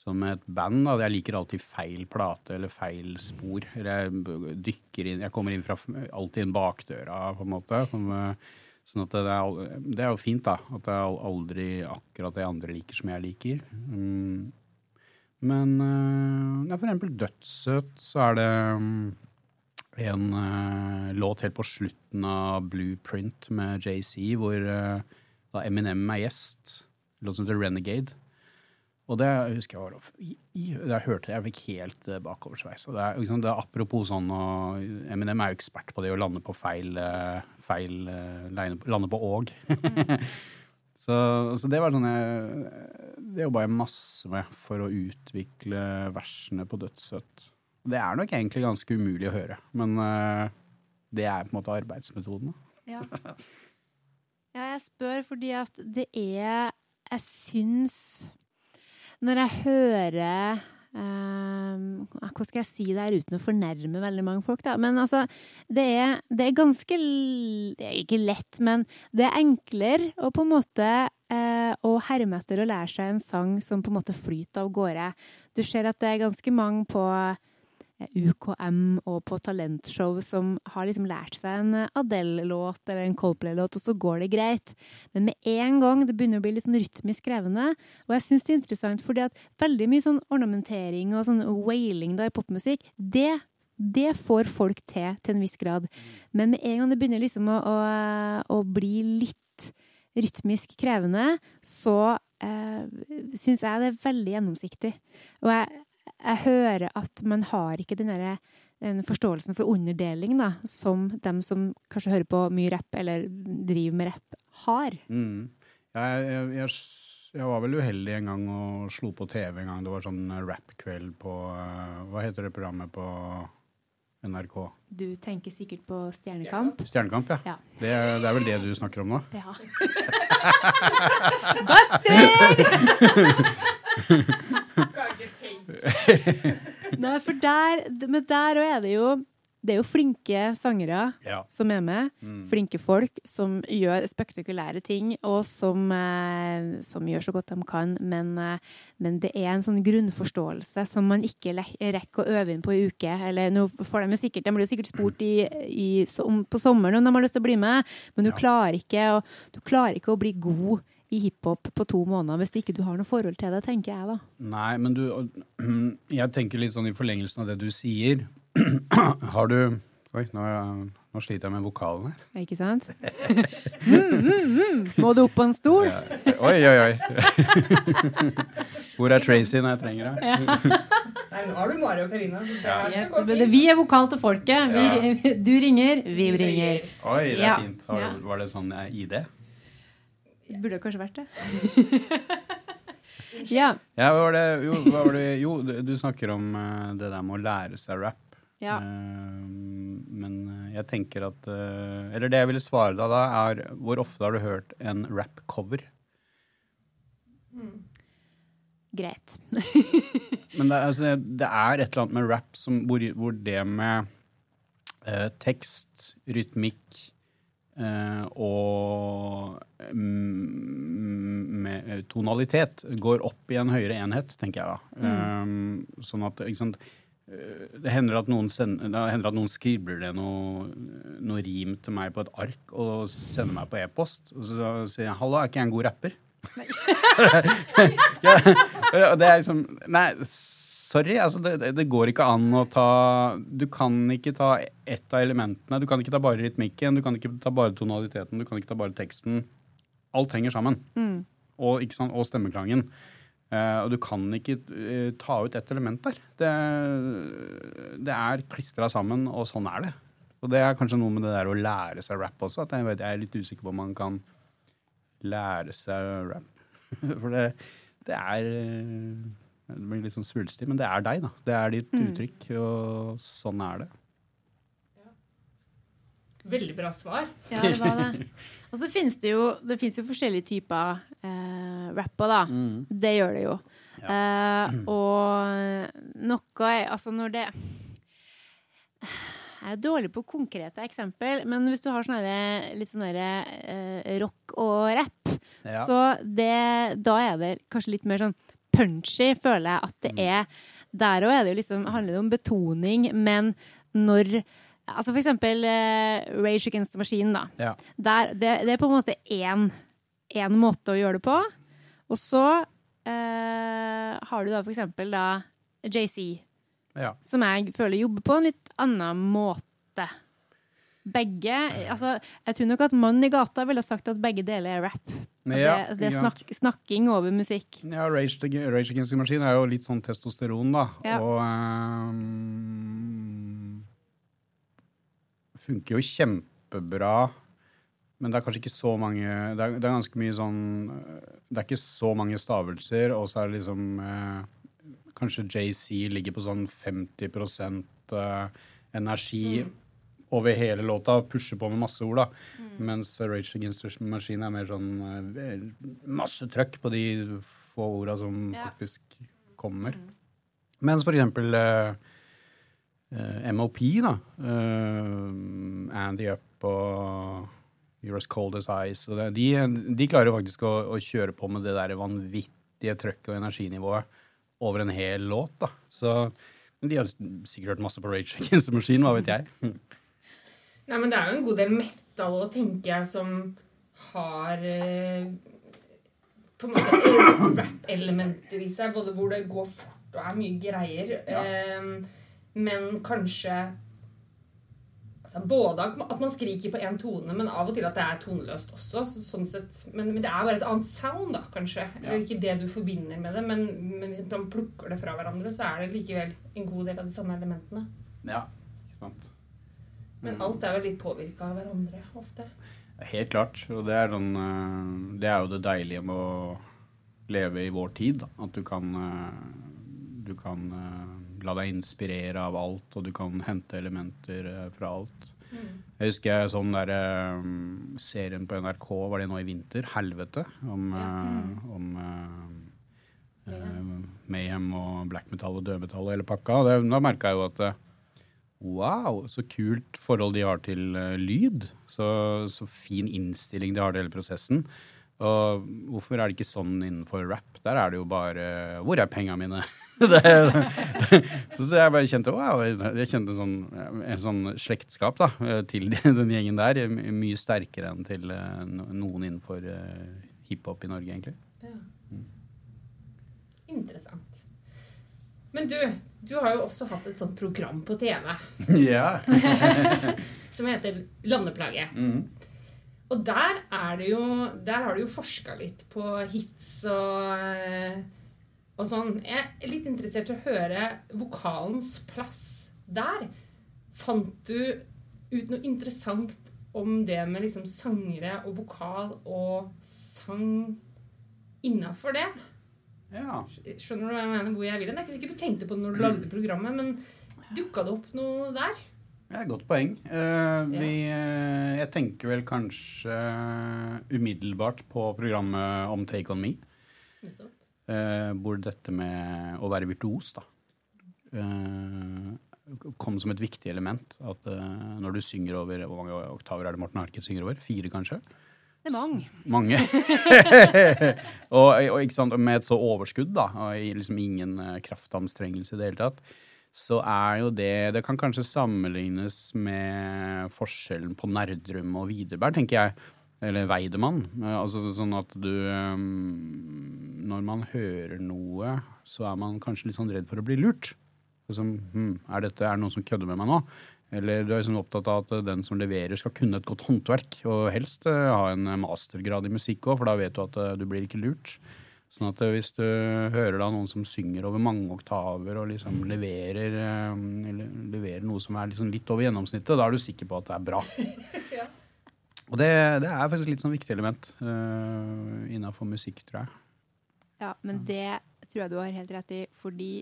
Speaker 4: som et band, da. Jeg liker alltid feil plate eller feil spor. Jeg dykker inn Jeg kommer inn fra alltid inn bakdøra, på en måte. Som, eh, sånn at det er, det er jo fint, da. At det er aldri akkurat det andre liker som jeg liker. Mm. Men eh, ja, for eksempel Dødssøt, så er det mm, en uh, låt helt på slutten av Blueprint med JC, hvor uh, da Eminem er gjest. Låt som heter Renegade. Og det husker jeg var i, i, jeg hørte jeg fikk helt uh, bakoversveis. Og det er, liksom, det er apropos sånn, og Eminem er jo ekspert på det å lande på feil, uh, feil lande, på åg. [laughs] så, så det var sånn jeg Det jobba jeg masse med for å utvikle versene på Dødsøt. Det er nok egentlig ganske umulig å høre, men eh, det er på en måte arbeidsmetoden.
Speaker 3: Ja. ja, jeg spør fordi at det er Jeg syns Når jeg hører Um, Hvordan skal jeg si det her uten å fornærme veldig mange folk, da? Men altså, det er, det er ganske Det er ikke lett, men det er enklere å på en måte uh, å herme etter å lære seg en sang som på en måte flyter av gårde. Du ser at det er ganske mange på UKM og på talentshow som har liksom lært seg en eh, Adele-låt eller en Coldplay-låt, og så går det greit. Men med en gang det begynner å bli litt sånn rytmisk krevende, og jeg syns det er interessant fordi at veldig mye sånn ornamentering og sånn wailing da i popmusikk, det det får folk til til en viss grad. Men med en gang det begynner liksom å, å, å bli litt rytmisk krevende, så eh, syns jeg det er veldig gjennomsiktig. Og jeg, jeg hører at man har ikke den, derre- den forståelsen for underdeling da, som dem som kanskje hører på mye rapp eller driver med rapp, har.
Speaker 4: Mm. Jeg, jeg, jeg, jeg var vel uheldig en gang og slo på TV en gang. Det var sånn rap-kveld på eh, Hva heter det programmet på NRK?
Speaker 3: Du tenker sikkert på Stjernekamp?
Speaker 4: Stjernekamp, ja.
Speaker 3: Ja.
Speaker 4: Det, det er vel det du snakker om nå?
Speaker 3: Ja. [laughs] Buster! [laughs] For der, men der òg er det jo Det er jo flinke sangere
Speaker 4: Ja.
Speaker 3: som er med.
Speaker 4: Mm.
Speaker 3: Flinke folk som gjør spektakulære ting, og som, eh, som gjør så godt de kan. Men, eh, men det er en sånn grunnforståelse som man ikke rekker å øve inn på i uke. Eller nå får de jo sikkert, de blir jo sikkert spurt i, i, som, på sommeren om de har lyst til å bli med, men du,
Speaker 4: Ja.
Speaker 3: klarer ikke, og, du klarer ikke å bli god i hiphop på to måneder hvis ikke du har noe forhold til det, tenker jeg da.
Speaker 4: Nei, men du [clears throat] Jeg tenker litt sånn i forlengelsen av det du sier. [clears throat] Har du Oi, nå, nå sliter jeg med vokalen her.
Speaker 3: Ikke sant? Mm, mm, mm. Må du opp på en stol?
Speaker 4: Ja. Oi, oi, oi. [laughs] Hvor er Tracy når jeg trenger henne? [laughs]
Speaker 2: Nei, nå har du Mari og Karina.
Speaker 4: Ja.
Speaker 3: vi er vokal til folket. Vi,
Speaker 4: Ja. [laughs]
Speaker 3: Du ringer, vi ringer.
Speaker 4: Oi, det er
Speaker 3: Ja.
Speaker 4: fint. Har, Var det sånn eh, ID?
Speaker 3: Burde kanskje vært det. ja.
Speaker 4: Ja, hva var det Jo, hva var det, jo du, snakker om eh, det der med å lære seg rap.
Speaker 3: ja.
Speaker 4: Eh, men eh, jeg tenker at Eller det jeg ville svare deg da, er hvor ofte har du hørt en rap-cover?
Speaker 3: Greit.
Speaker 4: Men det, er- altså, det er et eller annet med rap som, hvor, hvor det med eh, tekst, rytmikk eh, og mm, med eh, tonalitet går opp i en høyere enhet, tenker jeg da. Eh, sånn at, sant, det hender at sender, det hender at noen skribler det noe, noe rim til meg på et ark og sender meg på e-post. Og så sier jeg 'hallo, er ikke jeg en god rapper'? Nei. [laughs] ja, det er liksom Nei, sorry. Altså det, det, går ikke an å ta Du kan ikke ta ett av elementene. Du kan ikke ta bare rytmikken, du kan ikke ta bare tonaliteten, du kan ikke ta bare teksten. Alt henger sammen. Og, ikke sant, og stemmeklangen. Uh, og du kan ikke uh, ta ut ett element der. Det, det er klistra sammen, og sånn er det. Og det er kanskje noe med det der å lære seg rap også. At jeg, vet, jeg er litt usikker på om man kan lære seg rap. [laughs] For det, det er eh, Det blir litt sånn svulstig, men det er deg, da. Det er ditt uttrykk, og sånn er det.
Speaker 2: Veldig bra svar.
Speaker 3: Ja, det var det. Og så finnes det jo, det finnes jo forskjellige typer eh, rapper, da. Det gjør det jo. Eh, og noe er Altså, når det Jeg er dårlig på konkrete eksempel, men hvis du har sånne der- litt sånn eh, rock og rap,
Speaker 4: Ja.
Speaker 3: så det, da er det kanskje litt mer sånn punchy, føler jeg at det er. Der òg det liksom, handler det om betoning, men når Altså for eksempel eh, Rage Against the Machine, da.
Speaker 4: Ja.
Speaker 3: Der, det, det er på en måte én måte å gjøre det på. Og så uh, har du da for eksempel da JC,
Speaker 4: ja.
Speaker 3: som jeg føler jobber på en litt annen måte. Begge Altså, jeg tror nok at mannen i gata ville sagt at begge deler er rap.
Speaker 4: Ja,
Speaker 3: det, det er snak, snakking over musikk.
Speaker 4: Ja, Rage, Rage Against the Machine er jo litt sånn testosteron, da.
Speaker 3: Ja.
Speaker 4: Og um, funker jo kjempebra. Men det er kanskje ikke så mange Det er, det er ganske mye sånn Det er ikke så mange stavelser, og så er det liksom eh, Kanskje JC ligger på sånn 50 eh, energi over hele låta og pusher på med masse ord, da. Mens Rage Against the Machine er mer sånn eh, masse trøkk på de få orda som
Speaker 3: Ja.
Speaker 4: faktisk kommer. Mens for eksempel uh, uh, MOP, da. uh, Andy Up og You're As Cold As Ice. Og det, de, de klarer faktisk å, å kjøre på med det der vanvittige trøkket og energinivået over en hel låt, da. Så men de har sikkert hørt masse på Rage Against the Machine, hva vet jeg.
Speaker 2: Nei, men det er jo en god del metal òg, tenker jeg, som har eh, på en måte rap-elementer i seg, både hvor det går fort og er mye greier,
Speaker 4: Ja.
Speaker 2: eh, men kanskje altså Både at man- skriker på én tone, men av og til at det er toneløst også. Så, sånn sett, men, men det er bare et annet sound, da, kanskje. Eller
Speaker 4: Ja.
Speaker 2: ikke det du forbinder med det, men, men hvis man plukker det fra hverandre, så er det likevel en god del av de samme elementene.
Speaker 4: Ja, ikke sant.
Speaker 2: Men alt er jo litt påvirka av hverandre ofte.
Speaker 4: Helt klart. Og det er, sånn, eh, det er jo det deilige med å leve i vår tid. Da. At du kan, eh, du kan eh, la deg inspirere av alt, og du kan hente elementer fra alt. Jeg husker jeg sånn der serien på NRK, var det nå i vinter? 'Helvete'. Om, eh, om uh, uh, Mayhem og black metal og dødmetall og hele pakka. Det, da merka jeg jo at Wow, så kult forhold de har til eh, lyd. Så, så fin innstilling de har til hele prosessen. Og hvorfor er det ikke sånn innenfor rap? Der er det jo bare Hvor er penga mine? [laughs] [laughs] så, så jeg bare kjente wow, jeg kjente sånn, en sånn slektskap da, eh, til [laughs] den gjengen der. Mye sterkere enn til eh, noen innenfor eh, hiphop i Norge, egentlig.
Speaker 2: Ja. Interessant. Men du, du har jo også hatt et sånt program på TV [laughs]
Speaker 4: ja. [laughs]
Speaker 2: som heter Landeplage.
Speaker 4: Mm.
Speaker 2: Og der er det jo Der har du jo forska litt på hits og, eh, og sånn. Jeg er litt interessert i å høre vokalens plass der. Fant du ut noe interessant om det med liksom sangere og vokal og sang innafor det?
Speaker 4: Ja.
Speaker 2: Skjønner du hva jeg mener? Hvor jeg vil hen? Det er ikke sikkert du tenkte på det når du lagde programmet, men dukka det opp noe der?
Speaker 4: Det er et godt poeng. Uh, vi, uh, jeg tenker vel kanskje umiddelbart på programmet om Take On Me. Eh, hvor dette med å være virtuos da, kom som et viktig element. At når du synger over Hvor mange oktaver er det Morten Harket synger over? Fire, kanskje?
Speaker 3: Det er mange.
Speaker 4: Mange. [laughs] og, og sant, med et så overskudd, da, og liksom ingen eh, kraftanstrengelse i det hele tatt, så er jo det Det kan kanskje sammenlignes med forskjellen på Nerdrum og Widerberg, tenker jeg. Eller Weidemann. Eh, Altså sånn at du eh, Når man hører noe, så er man kanskje litt sånn redd for å bli lurt. Altså, hm, er, dette, er det noen som kødder med meg nå? Eller du er liksom opptatt av at den som leverer, skal kunne et godt håndverk. Og helst eh, ha en mastergrad i musikk òg, for da vet du at eh, du blir ikke lurt. Sånn at eh, hvis du hører da noen som synger over mange oktaver og liksom leverer, eller leverer noe som er liksom litt over gjennomsnittet, da er du sikker på at det er bra. [laughs] Og det, det er faktisk litt sånn viktig element uh, innafor musikk, tror jeg.
Speaker 3: Ja, men det tror jeg du har helt rett i, fordi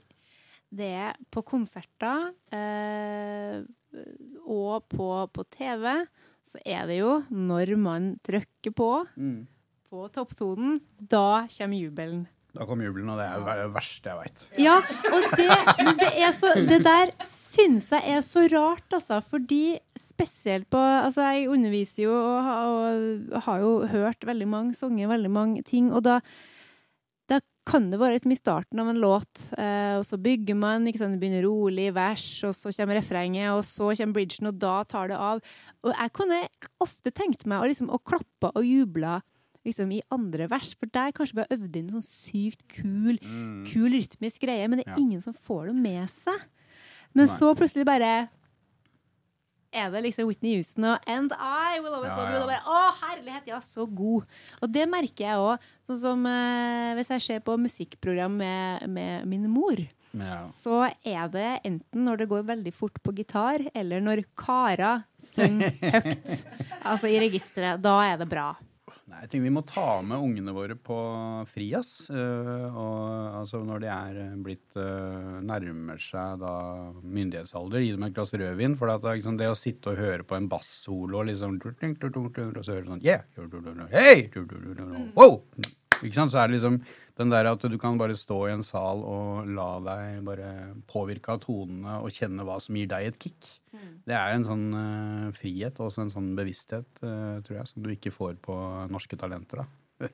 Speaker 3: det på konserter eh, og på, på TV, så er det jo når man trykker på, på topptonen, da kommer jubelen.
Speaker 4: Da kom jubelen, og det er det verste jeg veit.
Speaker 3: Ja, og det, men det, er så, det der syns jeg er så rart, altså. Fordi spesielt på Altså, jeg underviser jo og, har- og har jo hørt veldig mange sanger, veldig mange ting, og da kan det være liksom i starten av en låt, eh, og så bygger man, ikke sant, det begynner rolig, vers, og så kommer refrenget, og så kommer bridgen, og da tar det av. Og jeg kunne ofte tenkt meg å, liksom, å klappe og juble liksom, i andre vers, for der kanskje vi har øvd inn en sånn sykt kul, kul rytmisk greie, men det er
Speaker 4: Ja.
Speaker 3: ingen som får det med seg. Men
Speaker 4: Nei.
Speaker 3: så plutselig bare er det liksom Whitney Houston og And I Will Always
Speaker 4: Ja,
Speaker 3: Love You.
Speaker 4: ja.
Speaker 3: Og bare, Å, herlighet, ja, så god. Og det merker jeg òg. Sånn som eh, hvis jeg ser på musikkprogram med, med min mor,
Speaker 4: Ja.
Speaker 3: så er det enten når det går veldig fort på gitar, eller når Kara synger høyt. [laughs] altså i registeret. Da er det bra.
Speaker 4: Nei, jeg tenker Vi må ta med ungene våre på Frias. Uh, og, altså når de er øh, blitt uh, nærmer seg da myndighetsalder, gi dem et glass rødvin. For det er liksom, det å sitte og høre på en bassolo og liksom Og så høre sånn Yeah! Hey! Wow! Ikke sant? Så er det liksom den der at du kan bare stå i en sal og la deg bare påvirke av tonene og kjenne hva som gir deg et kick. Det er en sånn uh, frihet og også en sånn bevissthet, uh, tror jeg, som du ikke får på Norske Talenter. da. [laughs]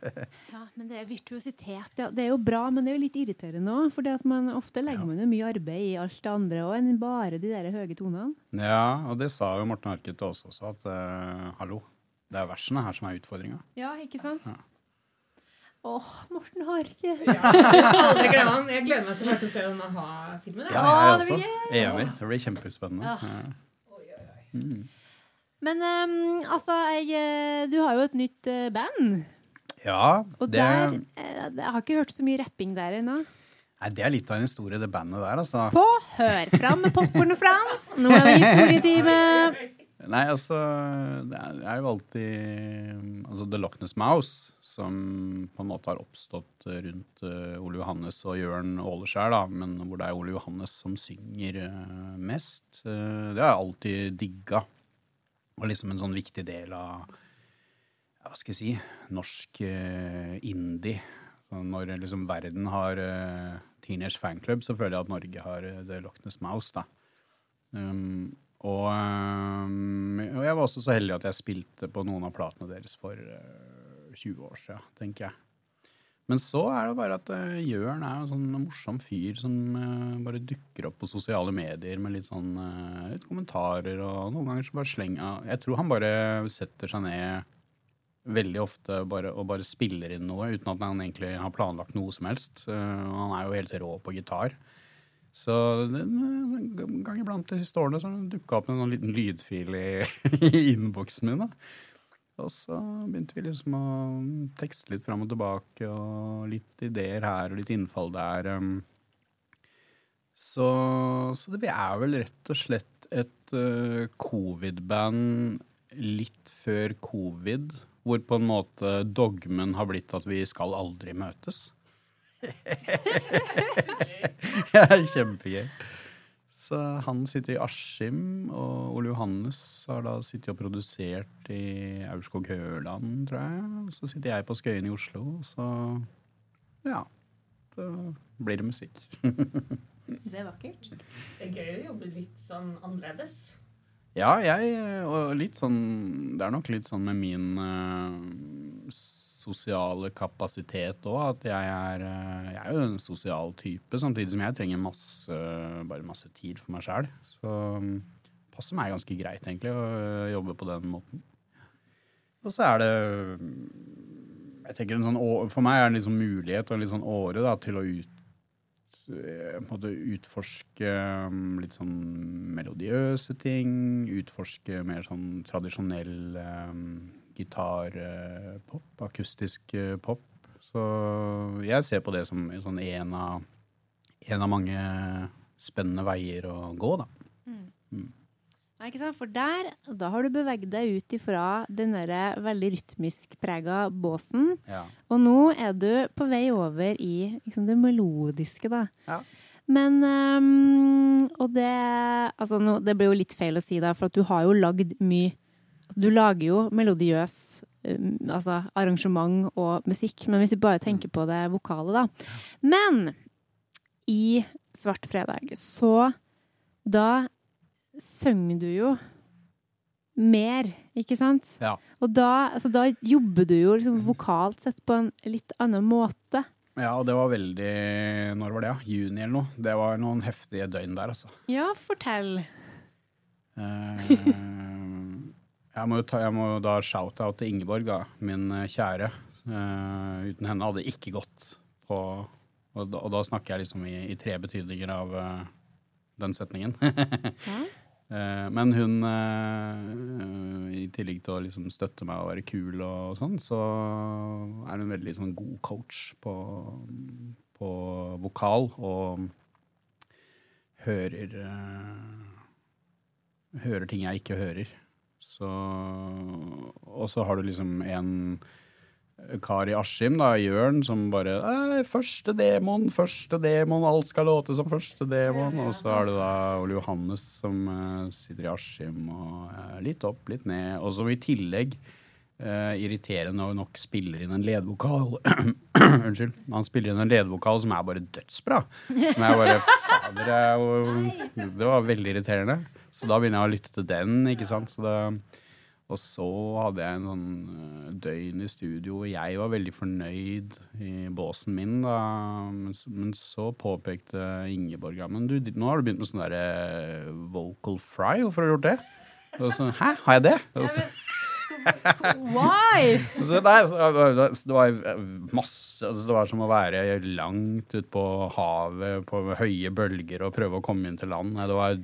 Speaker 3: Ja, men det er virtuositet. Ja, det er jo bra, men det er jo litt irriterende òg. For ofte legger man jo mye arbeid i alt det andre òg, enn bare de der høye tonene.
Speaker 4: Ja, og det sa jo Morten Harket også, at uh, hallo, det er versene her som er utfordringa.
Speaker 3: Ja, ikke sant?
Speaker 4: Ja.
Speaker 3: Åh, Morten Harke.
Speaker 2: Aldri glem han. Jeg gleder meg så fælt til å se den a-ha-filmen.
Speaker 4: Ja, jeg
Speaker 3: det blir
Speaker 4: også. Enig. Det blir kjempespennende.
Speaker 3: Ja.
Speaker 4: Ja.
Speaker 3: Men um, altså, jeg, eh, du har jo et nytt uh, band.
Speaker 4: Ja,
Speaker 3: Og
Speaker 4: det,
Speaker 3: der jeg, Jeg har ikke hørt så mye rapping der ennå.
Speaker 4: nei, det er litt av en historie, det bandet der, altså.
Speaker 3: Få høre fram med popkorn Frans. Nå er det historietime. [laughs]
Speaker 4: Nei, altså Det er, jo alltid altså The Loch Ness Mouse, som på en måte har oppstått rundt uh, Ole Johannes og Jørn Åleskjær, da, men hvor det er Ole Johannes som synger eh, mest. Eh, det har jeg alltid digga. Og liksom en sånn viktig del av ja, hva skal jeg si norsk eh, indie. Så når liksom verden har Teenage Fanclub, så føler jeg at Norge har eh, The Loch Ness Mouse, da. Um, og, um, og jeg var også så heldig at jeg spilte på noen av platene deres for uh, 20 år siden, tenker jeg. Men så er det bare at uh, Jørn er en sånn morsom fyr som uh, bare dukker opp på sosiale medier med litt sånn uh, litt kommentarer, og noen ganger så bare slenger Jeg tror han bare setter seg ned veldig ofte bare, og bare spiller inn noe uten at han egentlig har planlagt noe som helst. Han er jo helt rå på gitar. Så en gang iblant de siste årene så dukka opp en sånn liten lydfil [laughs] i, innboksen min. da. Og så begynte vi liksom å tekste litt fram og tilbake, og litt ideer her og litt innfall der. um. Så, så vi er vel rett og slett et uh, covid-band litt før covid, hvor på en måte dogmen har blitt at vi skal aldri møtes. [laughs] Ja, Kjempegøy. Så han sitter i Askim, og Ole Johannes har da sittet og produsert i Aurskog-Høland, tror jeg. Så sitter jeg på Skøyen i Oslo, så ja. Da blir det musikk. [laughs]
Speaker 3: Det er vakkert.
Speaker 2: Det er gøy å jobbe litt sånn annerledes.
Speaker 4: Ja, jeg Og litt sånn Det er nok litt sånn med min eh, sosiale kapasitet òg, at jeg er, eh, jeg er jo en sosial type, samtidig som jeg trenger masse, bare masse tid for meg sjæl. Så det passer meg ganske greit, egentlig, å øh, jobbe på den måten. Og så er det mm, jeg tenker en sånn, For meg er det en liksom mulighet og en litt sånn åre da, til å ut, eh, utforske mm, litt sånn melodiøse ting. Utforske mer sånn tradisjonell um, gitarpop, akustisk eh, pop. Så jeg ser på det som en sånn en av, en av mange spennende veier å gå, da.
Speaker 3: Nei, ikke sant? For der, da har du beveget deg ut ifra den der veldig rytmisk prega båsen.
Speaker 4: Ja.
Speaker 3: Og nå er du på vei over i liksom, det melodiske, da.
Speaker 4: Ja.
Speaker 3: Men um, Og det Altså, nå, det blir jo litt feil å si, da, for at du har jo lagd mye Du lager jo melodiøs altså arrangement og musikk, men hvis vi bare tenker på det vokale, da. Men i Svart fredag så Da synger du jo mer, ikke sant?
Speaker 4: Ja.
Speaker 3: Og da, altså, da jobber du jo liksom vokalt sett på en litt annen måte.
Speaker 4: ja, og det var veldig Når var det, ja? Juni eller noe? Det var noen heftige døgn der, altså.
Speaker 3: Ja, fortell.
Speaker 4: Eh, jeg, må ta, jeg må da shout-out til Ingeborg, da, min eh, kjære. Uh, uten henne hadde det ikke gått på Og da, og da snakker jeg liksom i, i tre betydninger av uh, den setningen. [laughs] uh, men hun, i tillegg til å liksom støtte meg og være kul og sånn, så er hun veldig sånn god coach på, på vokal og hører Hører ting jeg ikke hører. Så Og så har du liksom en kar i Askim, da, Jørn, som bare Første demon, første demon, alt skal låte som første demon. Og så har du da Ole Johannes som uh, sitter i Askim og uh, litt opp, litt ned. Og som i tillegg uh, irriterende nok spiller inn en ledvokal. [clears throat] Unnskyld. Han spiller inn en ledvokal som er bare dødsbra. Som er bare Fader, er det var veldig irriterende. Så da begynner jeg å lytte til den, ikke sant. Så det, og så hadde jeg en sånn øh, døgn i studio og jeg var veldig fornøyd i båsen min, da. Men, men så påpekte Ingeborg ja, men du, nå har du begynt med sånn derre vocal fry. Hvorfor har du gjort det? Og så, Hæ, har jeg det? Og så,
Speaker 3: Why? [laughs]
Speaker 4: så, der, det var masse altså, Det var som å være langt ute på havet på høye bølger og prøve å komme inn til land. Det var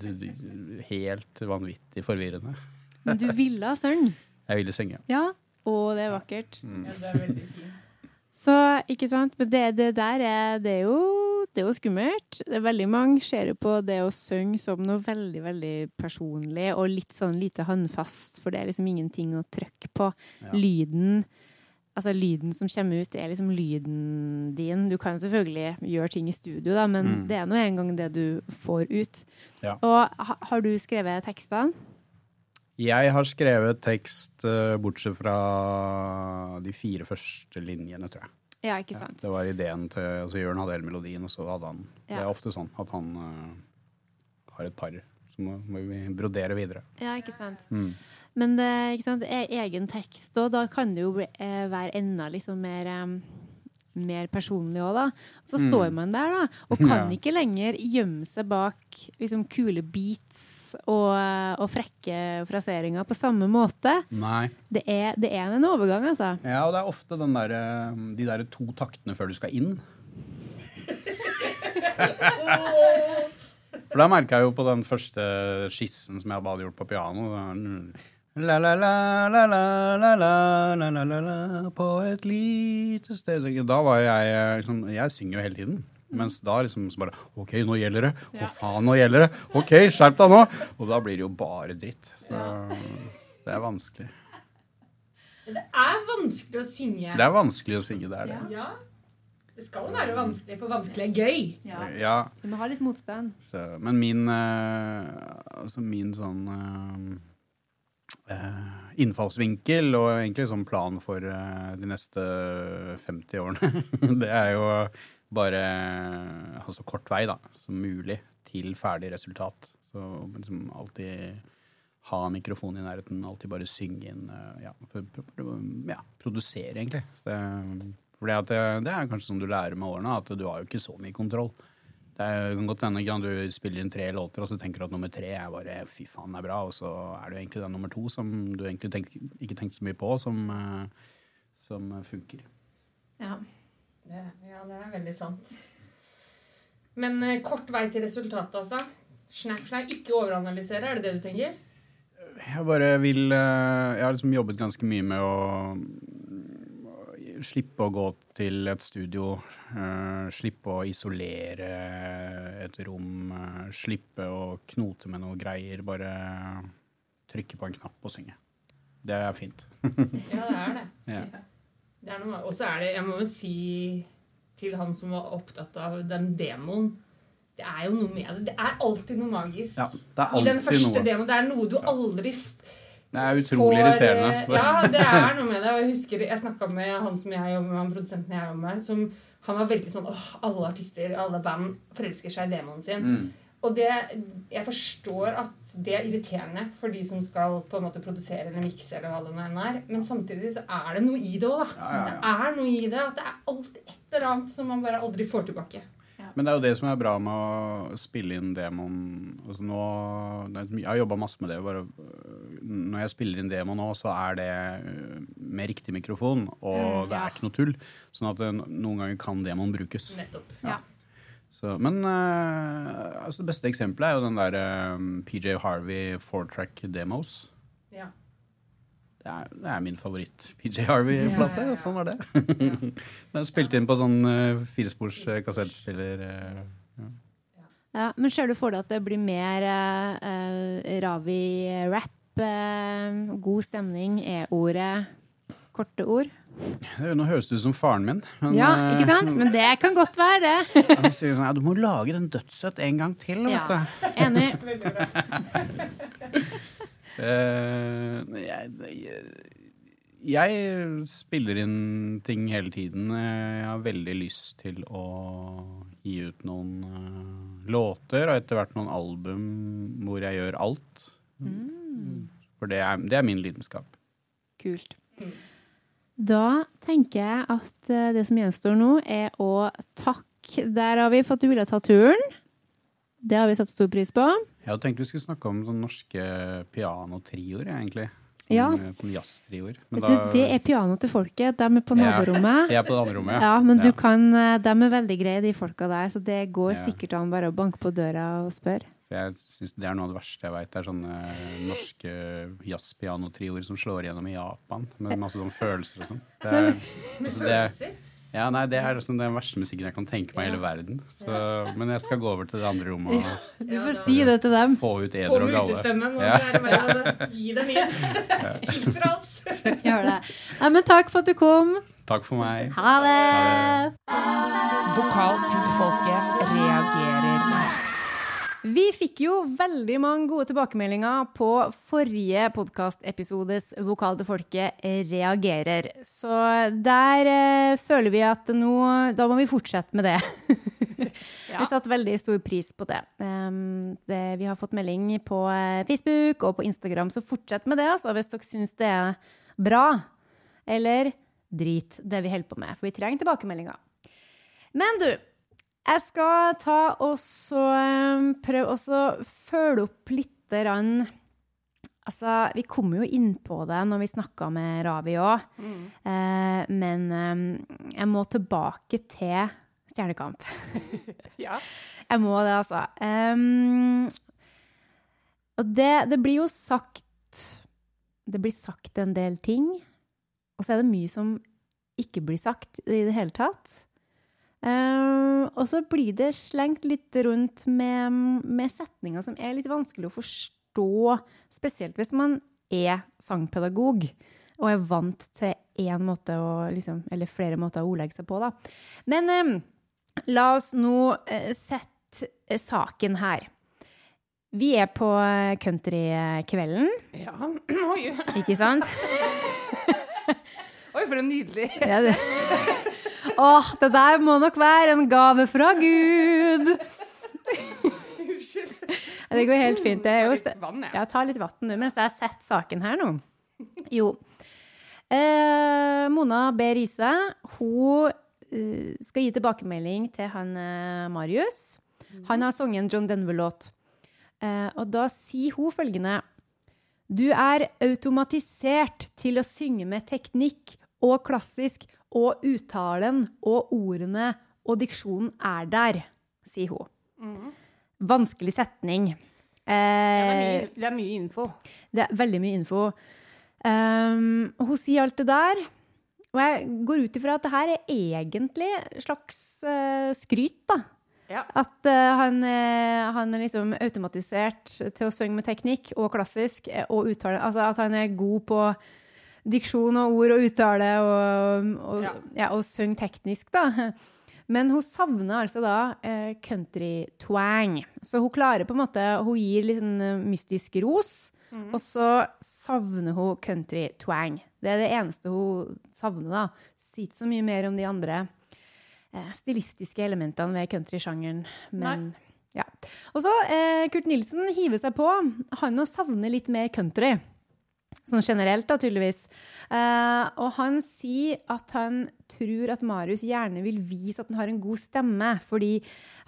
Speaker 4: helt vanvittig forvirrende. [laughs]
Speaker 3: Men du ville synge.
Speaker 4: Jeg ville synge.
Speaker 3: Ja. Å, det er vakkert.
Speaker 4: Mm.
Speaker 3: Så, ikke sant. Men det, det der er, det er, jo, det er jo skummelt. Det er veldig mange ser jo på det å synge som noe veldig, veldig personlig og litt sånn lite håndfast, for det er liksom ingenting å trykke på.
Speaker 4: Ja.
Speaker 3: Lyden Altså, lyden som kommer ut, er liksom lyden din. Du kan selvfølgelig gjøre ting i studio, da, men
Speaker 4: Mm.
Speaker 3: det er nå en gang det du får ut.
Speaker 4: Ja.
Speaker 3: Og har du skrevet tekstene?
Speaker 4: Jeg har skrevet tekst eh, bortsett fra de fire første linjene, tror jeg.
Speaker 3: Ja, ikke sant?
Speaker 4: Det var ideen til altså Jørn hadde hele melodien, og så hadde han Det er ofte sånn at han uh, har et par. Så må, må vi brodere videre.
Speaker 3: Ja, ikke sant?
Speaker 4: Mm.
Speaker 3: Men det, ikke sant, e- egen tekst, og da kan det jo bli, eh, være enda liksom mer, em, mer personlig òg, da. Så
Speaker 4: Mm.
Speaker 3: står man der, da, og kan [laughs]
Speaker 4: Ja.
Speaker 3: ikke lenger gjemme seg bak liksom kule beats og, og frekke fraseringer på samme måte.
Speaker 4: Nei.
Speaker 3: Det er, det er en overgang, altså.
Speaker 4: Ja, og det er ofte den der, eh, de der to taktene før du skal inn. [laughs] For da merka jeg jo på den første skissen som jeg hadde gjort på piano La, la, la, la, la, la, la, la, la, la, la, på et lite sted Da var jeg eh, liksom Jeg synger jo hele tiden. Mens da liksom så bare OK, nå gjelder det. Å, faen, nå gjelder det. OK, skjerp deg nå. Og da blir det jo bare dritt. Så det er vanskelig.
Speaker 1: Det er vanskelig å synge.
Speaker 4: Det er vanskelig å synge, det er det.
Speaker 1: Ja. Det skal jo være vanskelig, for vanskelig er gøy.
Speaker 4: Ja,
Speaker 3: Du må ha litt motstand.
Speaker 4: så, men min eh, Altså min sånn eh, eh, innfallsvinkel og egentlig sånn plan for eh, de neste 50 årene, [laughs] det er jo bare ha så kort vei da, som mulig til ferdig resultat. Så liksom alltid ha mikrofonen i nærheten, alltid bare synge inn, eh, ja, ja produsere egentlig. Det, for det, er kanskje som du lærer med årene, at du har jo ikke så mye kontroll. Det er- kan godt hende du spiller inn tre låter, og så tenker du at nummer tre er bare fy faen, det er bra, og så er det jo egentlig den nummer to som du egentlig tenk, ikke tenkte så mye på, som, eh, som funker.
Speaker 3: Ja.
Speaker 1: Det, ja, det er veldig sant. Men eh, kort vei til resultatet, altså. Snap, snap. Ikke overanalysere, er det det du tenker?
Speaker 4: Jeg bare vil eh, Jeg har liksom jobbet ganske mye med å slippe å gå til et studio. uh, slippe å isolere et rom. uh, slippe å knote med noe greier. Bare trykke på en knapp og synge. Det er fint. [laughs]
Speaker 1: Ja, det er det.
Speaker 4: Ja.
Speaker 1: det er noe, og så er det, jeg må jo si til han som var opptatt av den demoen Det er jo noe med det. Det er alltid noe magisk.
Speaker 4: Ja, det er
Speaker 1: I den
Speaker 4: alltid
Speaker 1: første
Speaker 4: noe.
Speaker 1: demoen. Det er noe du aldri f-
Speaker 4: Det er utrolig
Speaker 1: får,
Speaker 4: irriterende.
Speaker 1: eh, Ja, det er noe med det. Og jeg husker jeg snakka med han som jeg jobber med, han produsenten jeg jobber med, som han var veldig sånn åh, alle artister, alle band forelsker seg i demonen sin.
Speaker 4: Mm.
Speaker 1: Og det, jeg forstår at det er irriterende for de som skal på en måte produsere eller mikse, eller hva det nå er. Men samtidig så er det noe i det òg, da.
Speaker 4: Ja, ja, ja.
Speaker 1: Det er noe i det. At det er alltid et eller annet som man bare aldri får tilbake.
Speaker 4: Men det er jo det som er bra med å spille inn demoen. Altså nå, jeg har jobba masse med det. Bare, øh, når jeg spiller inn demo nå, så er det øh, med riktig mikrofon, og
Speaker 3: Mm,
Speaker 4: det
Speaker 3: ja.
Speaker 4: er ikke noe tull. Sånn at det, noen ganger kan demoen brukes.
Speaker 1: Nettopp.
Speaker 3: Ja.
Speaker 4: Så, men uh, altså det beste eksempelet er jo den der eh, PJ Harvey four-track demos.
Speaker 1: Ja.
Speaker 4: Det er, det er min favoritt PJ Harvey-plate.
Speaker 1: Ja, ja, ja.
Speaker 4: Sånn var det. Den [laughs] er spilt inn på sånn uh, firespors uh, kassettspiller. Uh,
Speaker 3: Ja, men ser du for deg at det blir mer eh, eh, Ravi-rap? Eh, god stemning er ordet. Korte ord.
Speaker 4: Nå høres du ut som faren min. Men,
Speaker 3: Ja,
Speaker 4: eh,
Speaker 3: ikke sant? Men det kan godt være det. [laughs]
Speaker 4: Han sier sånn, ja, du må lage den dødsøt en gang til. Vet du.
Speaker 3: Enig. [laughs]
Speaker 4: Eh, jeg, jeg spiller inn ting hele tiden. Jeg har veldig lyst til å gi ut noen uh, låter, og etter hvert noen album hvor jeg gjør alt. For det er, det er min lidenskap.
Speaker 3: Kult. Da tenker jeg at eh, det som gjenstår nå, er å takke. Der har vi fått du ville ta turen. Det har vi satt stor pris på.
Speaker 4: Jeg hadde tenkt vi skulle snakke om sånne norske pianotrioer, egentlig.
Speaker 3: Ja.
Speaker 4: Sånne, sånne jazztrioer.
Speaker 3: Da... Det er piano til folket. De er på
Speaker 4: Ja. Jeg er på det andre rommet,
Speaker 3: Ja, men du
Speaker 4: Ja.
Speaker 3: kan, eh, de er veldig greie, de folka der. Så det går
Speaker 4: Ja.
Speaker 3: sikkert an bare å banke på døra og spørre.
Speaker 4: Jeg synes Det er noe av det verste jeg veit. Det er sånne norske jazzpianotrioer som slår igjennom i Japan. Med masse sånne følelser og sånn. Det
Speaker 1: Med
Speaker 4: altså, det er,
Speaker 1: følelser.
Speaker 4: Ja, nei, det er liksom den verste musikken jeg kan tenke meg i hele verden. Så, men jeg skal gå over til det andre rommet og
Speaker 3: Du får si det til dem.
Speaker 4: få ut
Speaker 1: På
Speaker 4: eder og
Speaker 1: med
Speaker 4: galle.
Speaker 1: utestemmen, og
Speaker 4: Ja.
Speaker 1: så er det bare å gi dem inn. [laughs] Hils fra oss. [laughs]
Speaker 3: Gjør det. Nei, men takk for at du kom.
Speaker 4: Takk for meg.
Speaker 3: Ha det!
Speaker 2: Vokal til folket reagerer.
Speaker 3: Vi fikk jo veldig mange gode tilbakemeldinger på forrige podkastepisodes Vokal til folket reagerer. Så der eh, føler vi at nå Da må vi fortsette med det. [laughs] Vi satte veldig stor pris på det. Um, det. Vi har fått melding på eh, Facebook og på Instagram, så fortsett med det altså, hvis dere syns det er bra. Eller drit, det vi holder på med. For vi trenger tilbakemeldinger. Men du, jeg skal ta og så um, prøve å følge opp litt grann Altså, vi kom jo inn på det når vi snakka med Ravi òg, eh, men eh, jeg må tilbake til Stjernekamp. [laughs]
Speaker 2: Ja.
Speaker 3: Jeg må det, altså. Um, og det, det blir jo sagt Det blir sagt en del ting, og så er det mye som ikke blir sagt i det hele tatt. Um, og så blir det slengt litt rundt med, med setninger som er litt vanskelig å forstå, spesielt hvis man er sangpedagog og er vant til én måte å liksom, Eller flere måter å ordlegge seg på, da. Men um, la oss nå eh, sette eh, saken her. Vi er på eh, countrykvelden,
Speaker 2: Ja. [clears throat]
Speaker 3: Ikke sant? [laughs]
Speaker 2: Oi, for en nydelig
Speaker 3: Ja, det. [laughs] Åh, det der må nok være en gave fra Gud! Unnskyld. Det går helt fint. Det er jo
Speaker 2: vann, jeg.
Speaker 3: Ja, ta litt vann nå mens jeg setter saken her nå. Jo. Eh, Mona B. Riise, hun eh, skal gi tilbakemelding til han eh, Marius. Han har sunget en John Denver-låt. Eh, og da sier hun følgende Du er automatisert til å synge med teknikk og klassisk, og uttalen og ordene og diksjonen er der, sier hun. Vanskelig setning.
Speaker 2: Det er,
Speaker 3: Eh,
Speaker 2: mye, det er mye info.
Speaker 3: det er veldig mye info. Um, hun sier alt det der. Og jeg går ut ifra at det her er egentlig slags uh, skryt, da.
Speaker 2: Ja.
Speaker 3: At uh, han, uh, han er liksom automatisert til å synge med teknikk og klassisk eh, og uttale. Altså at han er god på diksjon og ord og uttale og, og,
Speaker 2: Ja.
Speaker 3: ja. og synge teknisk, da. Men hun savner altså da eh, country-twang. Så hun klarer på en måte Hun gir litt sånn eh, mystisk ros, og så savner hun country-twang. Det er det eneste hun savner, da. Sier ikke så mye mer om de andre eh, stilistiske elementene ved countrysjangeren, men ja. Og så eh, Kurt Nilsen hiver seg på. Han også savner litt mer country. Sånn generelt, da, tydeligvis. Eh, og han sier at han tror at Marius gjerne vil vise at han har en god stemme, fordi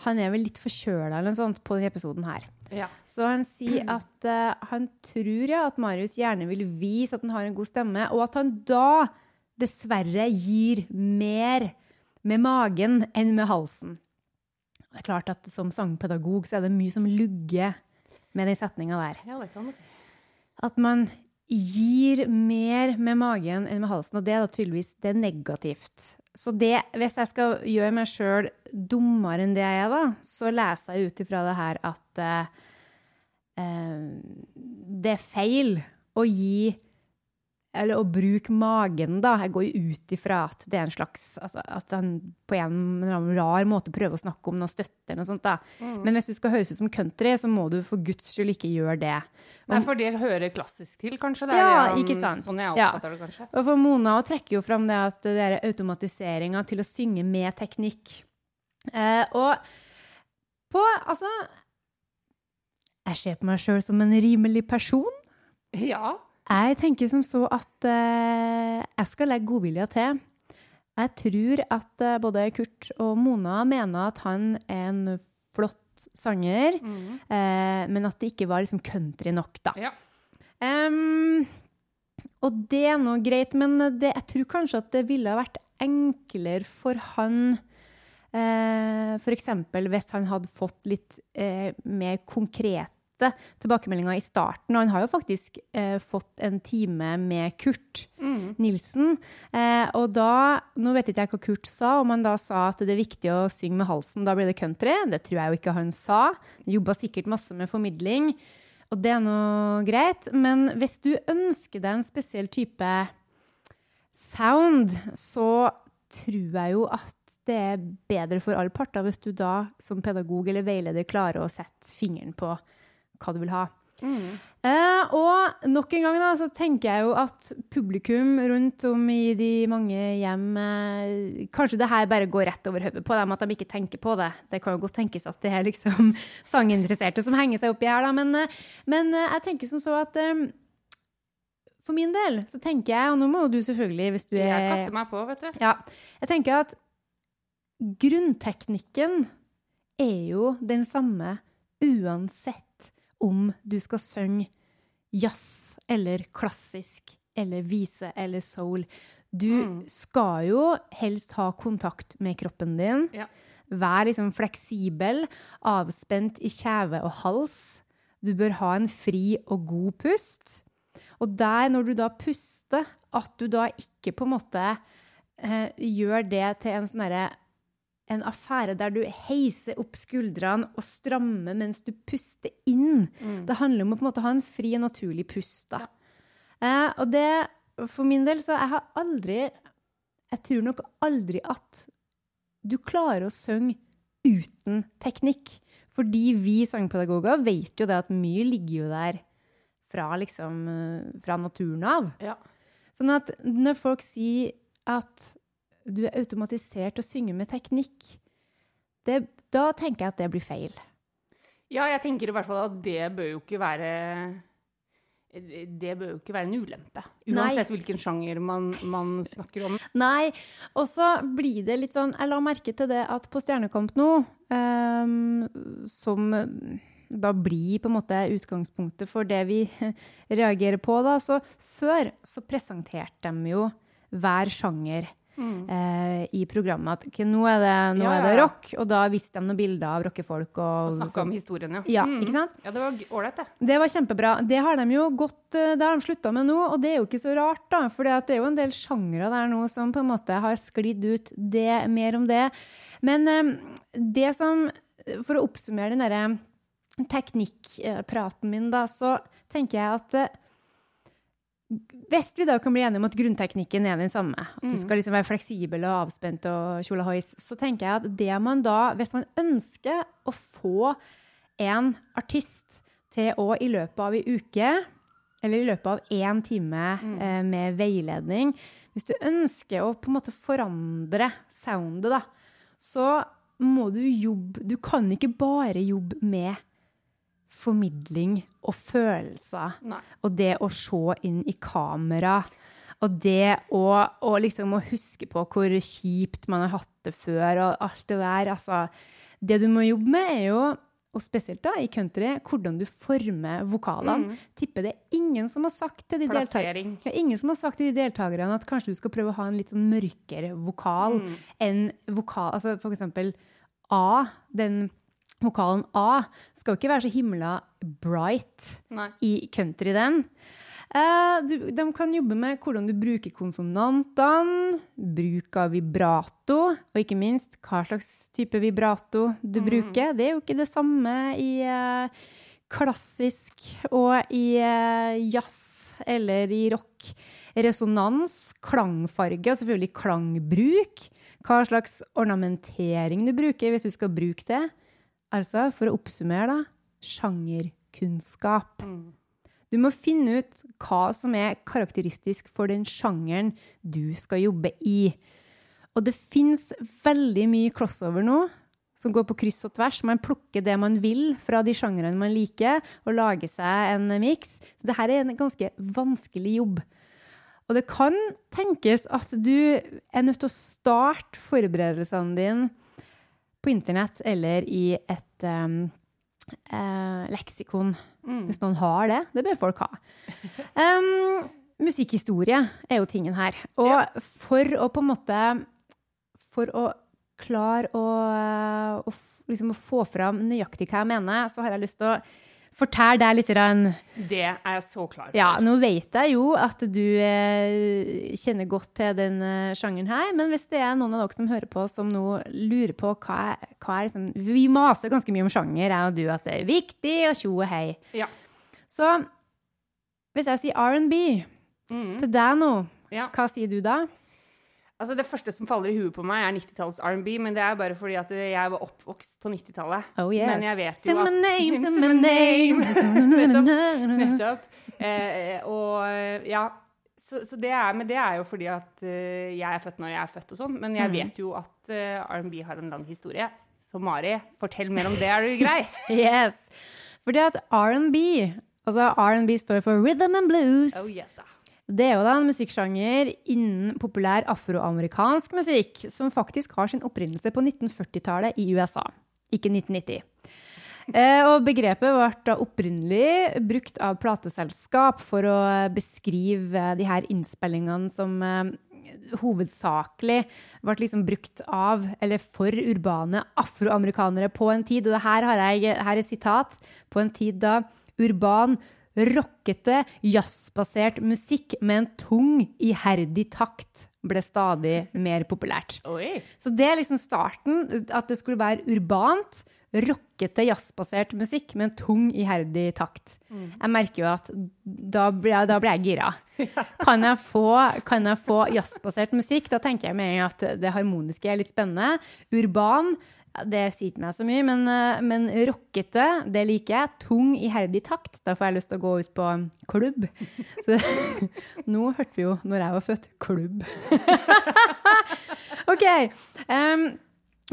Speaker 3: han er vel litt forkjøla eller noe sånt på denne episoden her.
Speaker 2: Ja.
Speaker 3: Så han sier at eh, han tror ja, at Marius gjerne vil vise at han har en god stemme, og at han da dessverre gir mer med magen enn med halsen. Det er klart at som sangpedagog så er det mye som lugger med den setninga der.
Speaker 2: Ja, det kan man si.
Speaker 3: At man gir mer med magen enn med halsen, og det er da tydeligvis det er negativt. Så det, hvis jeg skal gjøre meg sjøl dummere enn det jeg er, da, så leser jeg ut ifra det her at eh, eh, det er feil å gi eller å bruke magen, da. Jeg går jo ut ifra at det er en slags altså, At han på en eller annen rar måte prøver å snakke om noe støtte eller noe sånt. da. Men hvis du skal høres ut som country, så må du for guds skyld ikke gjøre det.
Speaker 2: Nei, for det hører klassisk til, kanskje? Det er
Speaker 3: Ja,
Speaker 2: um,
Speaker 3: ikke sant.
Speaker 2: Sånn jeg
Speaker 3: Ja.
Speaker 2: oppfatter det, kanskje.
Speaker 3: Og for Mona trekker jo fram det at det er automatiseringa til å synge med teknikk. Eh, og på Altså Jeg ser på meg sjøl som en rimelig person.
Speaker 2: Ja.
Speaker 3: Jeg tenker som så at eh, jeg skal legge godvilja til. Jeg tror at eh, både Kurt og Mona mener at han er en flott sanger, eh, men at det ikke var liksom country nok, da.
Speaker 2: Ja.
Speaker 3: Um, og det er nå greit, men det, jeg tror kanskje at det ville ha vært enklere for han eh, F.eks. hvis han hadde fått litt eh, mer konkrete tilbakemeldinger i starten. Og han har jo faktisk eh, fått en time med Kurt Nilsen. Eh, og da Nå vet ikke jeg hva Kurt sa, om han da sa at det er viktig å synge med halsen, da blir det country. Det tror jeg jo ikke han sa. Jobba sikkert masse med formidling. Og det er nå greit, men hvis du ønsker deg en spesiell type sound, så tror jeg jo at det er bedre for alle parter hvis du da som pedagog eller veileder klarer å sette fingeren på hva du vil ha. Eh, og nok en gang da, så tenker jeg jo at publikum rundt om i de mange hjem eh, Kanskje det her bare går rett over hodet på dem, at de ikke tenker på det. Det kan jo godt tenkes at det er liksom [laughs] sanginteresserte som henger seg oppi her, da. Men, eh, men eh, jeg tenker som så at eh, for min del så tenker jeg, og nå må jo du selvfølgelig, hvis du er
Speaker 2: Jeg kaster meg på, vet du.
Speaker 3: ja, jeg tenker at grunnteknikken er jo den samme uansett om du skal synge jazz eller klassisk eller vise eller soul. Du
Speaker 2: Mm.
Speaker 3: skal jo helst ha kontakt med kroppen din.
Speaker 2: Ja.
Speaker 3: Vær liksom fleksibel, avspent i kjeve og hals. Du bør ha en fri og god pust. Og der, når du da puster, at du da ikke på en måte eh, gjør det til en sånn derre en affære der du heiser opp skuldrene og strammer mens du puster inn. Det handler om å på en måte ha en fri og naturlig pust. Da. Eh, og det, for min del, så jeg har aldri Jeg tror nok aldri at du klarer å synge uten teknikk. Fordi vi sangpedagoger vet jo det at mye ligger jo der fra, liksom, eh, fra naturen av.
Speaker 2: Ja.
Speaker 3: Sånn at når folk sier at du er automatisert til å synge med teknikk, det, da tenker jeg at det blir feil.
Speaker 2: Ja, jeg tenker i hvert fall at det bør jo ikke være det bør jo ikke være en ulempe. Uansett hvilken sjanger man, man snakker om.
Speaker 3: Nei, og så blir det litt sånn Jeg la merke til det at på Stjernekamp nå, um, som da blir på en måte utgangspunktet for det vi [laughs] reagerer på, da, så før så presenterte de jo hver sjanger. Eh, i programmet at okay, nå er det, nå
Speaker 2: Ja,
Speaker 3: er det
Speaker 2: ja, ja.
Speaker 3: rock, og da viste de noen bilder av rockefolk. Og,
Speaker 2: Og snakka om historien, ja.
Speaker 3: Ja,
Speaker 2: Mm.
Speaker 3: ikke sant?
Speaker 2: Ja, det var ålreit, det.
Speaker 3: Det var kjempebra. Det har de jo eh, det har de slutta med nå, og det er jo ikke så rart, da. For det er jo en del sjangre der nå som på en måte har sklidd ut. Det, mer om det. Men eh, det som For å oppsummere den derre teknikkpraten min, da, så tenker jeg at hvis vi da kan bli enige om at grunnteknikken er den samme, at du skal liksom være fleksibel og avspent og kjolehøys, så tenker jeg at det man da, hvis man ønsker å få en artist til å i løpet av en uke, eller i løpet av én time eh, med veiledning, hvis du ønsker å på en måte forandre soundet, da, så må du jobbe Du kan ikke bare jobbe med formidling og følelser.
Speaker 2: Nei.
Speaker 3: Og det å se inn i kamera. Og det å, å liksom å huske på hvor kjipt man har hatt det før, og alt det der. Altså, det du må jobbe med, er jo, og spesielt da i country, hvordan du former vokalene. Tipper det er ingen som har sagt til de deltakerne ja, ingen som har sagt til de deltakerne at kanskje du skal prøve å ha en litt sånn mørkere vokal enn vokal Altså for eksempel A, den vokalen A, skal jo ikke være så himla bright
Speaker 2: Nei.
Speaker 3: i country, den. Eh, du, de kan jobbe med hvordan du bruker konsonantene, bruk av vibrato, og ikke minst hva slags type vibrato du bruker. Det er jo ikke det samme i eh, klassisk og i eh, jazz eller i rock. Resonans, klangfarge og selvfølgelig klangbruk. Hva slags ornamentering du bruker hvis du skal bruke det. Altså, for å oppsummere, da, sjangerkunnskap. Du må finne ut hva som er karakteristisk for den sjangeren du skal jobbe i. Og det fins veldig mye crossover nå, som går på kryss og tvers. Man plukker det man vil fra de sjangrene man liker, og lager seg en miks. Så dette er en ganske vanskelig jobb. Og det kan tenkes at du er nødt til å starte forberedelsene dine på internett eller i et um, uh, leksikon, hvis noen har det. Det bør folk ha. Um, musikkhistorie er jo tingen her. Og for å på en måte For å klare å, å, liksom å få fram nøyaktig hva jeg mener, så har jeg lyst til å fortelle deg litt.
Speaker 2: Det er jeg så klar for.
Speaker 3: Ja, nå vet jeg jo at du eh, kjenner godt til den eh, sjangeren her, men hvis det er noen av dere som hører på som nå lurer på hva, er- hva er liksom Vi maser ganske mye om sjanger, jeg og du, at det er viktig, og tjo og hei.
Speaker 2: Ja.
Speaker 3: Så hvis jeg sier R&B
Speaker 2: Mm.
Speaker 3: til deg nå,
Speaker 2: Ja.
Speaker 3: hva sier du da?
Speaker 2: Altså, det første som faller i huet på meg, er 90-tallets R&B, men det er bare fordi at jeg var oppvokst på 90-tallet.
Speaker 3: Oh yes.
Speaker 2: Men jeg vet jo
Speaker 3: Say my
Speaker 2: at
Speaker 3: name, [laughs] say my name.
Speaker 2: Nettopp. Eh, og ja, så, så det er, men det er jo fordi at eh, jeg er født når jeg er født og sånn, men
Speaker 3: Mm.
Speaker 2: jeg vet jo at eh, R&B har en lang historie. Så Mari, fortell mer om det, er du grei? [laughs]
Speaker 3: Yes. Fordi at R&B, altså R&B står for Rhythm and Blues.
Speaker 2: Oh yes.
Speaker 3: Det er jo da en musikksjanger innen populær afroamerikansk musikk, som faktisk har sin opprinnelse på 1940-tallet i USA, ikke 1990. Eh, og begrepet ble opprinnelig brukt av plateselskap for å beskrive de her innspillingene som eh, hovedsakelig ble liksom brukt av, eller for urbane afroamerikanere på en tid. Og det her har jeg, her er sitat, på en tid da urban, rockete, jazzbasert musikk med en tung, iherdig takt ble stadig mer populært. [laughs]
Speaker 2: Oi.
Speaker 3: Så det er liksom starten, at det skulle være urbant, rockete, jazzbasert musikk med en tung, iherdig takt. Jeg merker jo at da blir jeg, da blir jeg gira. [laughs] Kan jeg, få, kan jeg få jazzbasert musikk, da tenker jeg med en gang at det harmoniske er litt spennende. Urban, det sier ikke meg så mye, men, eh, men rockete, det liker jeg. Tung, iherdig takt, da får jeg lyst til å gå ut på klubb. Så [laughs] nå hørte vi jo, når jeg var født, klubb. [laughs] OK. Um,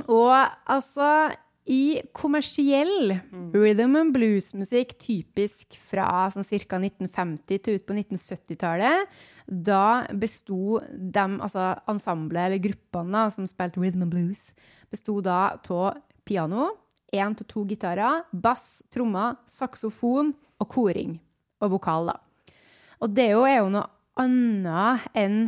Speaker 3: og altså i kommersiell rhythm and blues-musikk, typisk fra sånn ca. 1950 til ut på 1970-tallet, da besto de, altså ensemblet eller gruppene da, som spilte rhythm and blues, besto da av piano, én til to gitarer, bass, trommer, saksofon og koring. Og vokal, da. Og det er jo, noe annet enn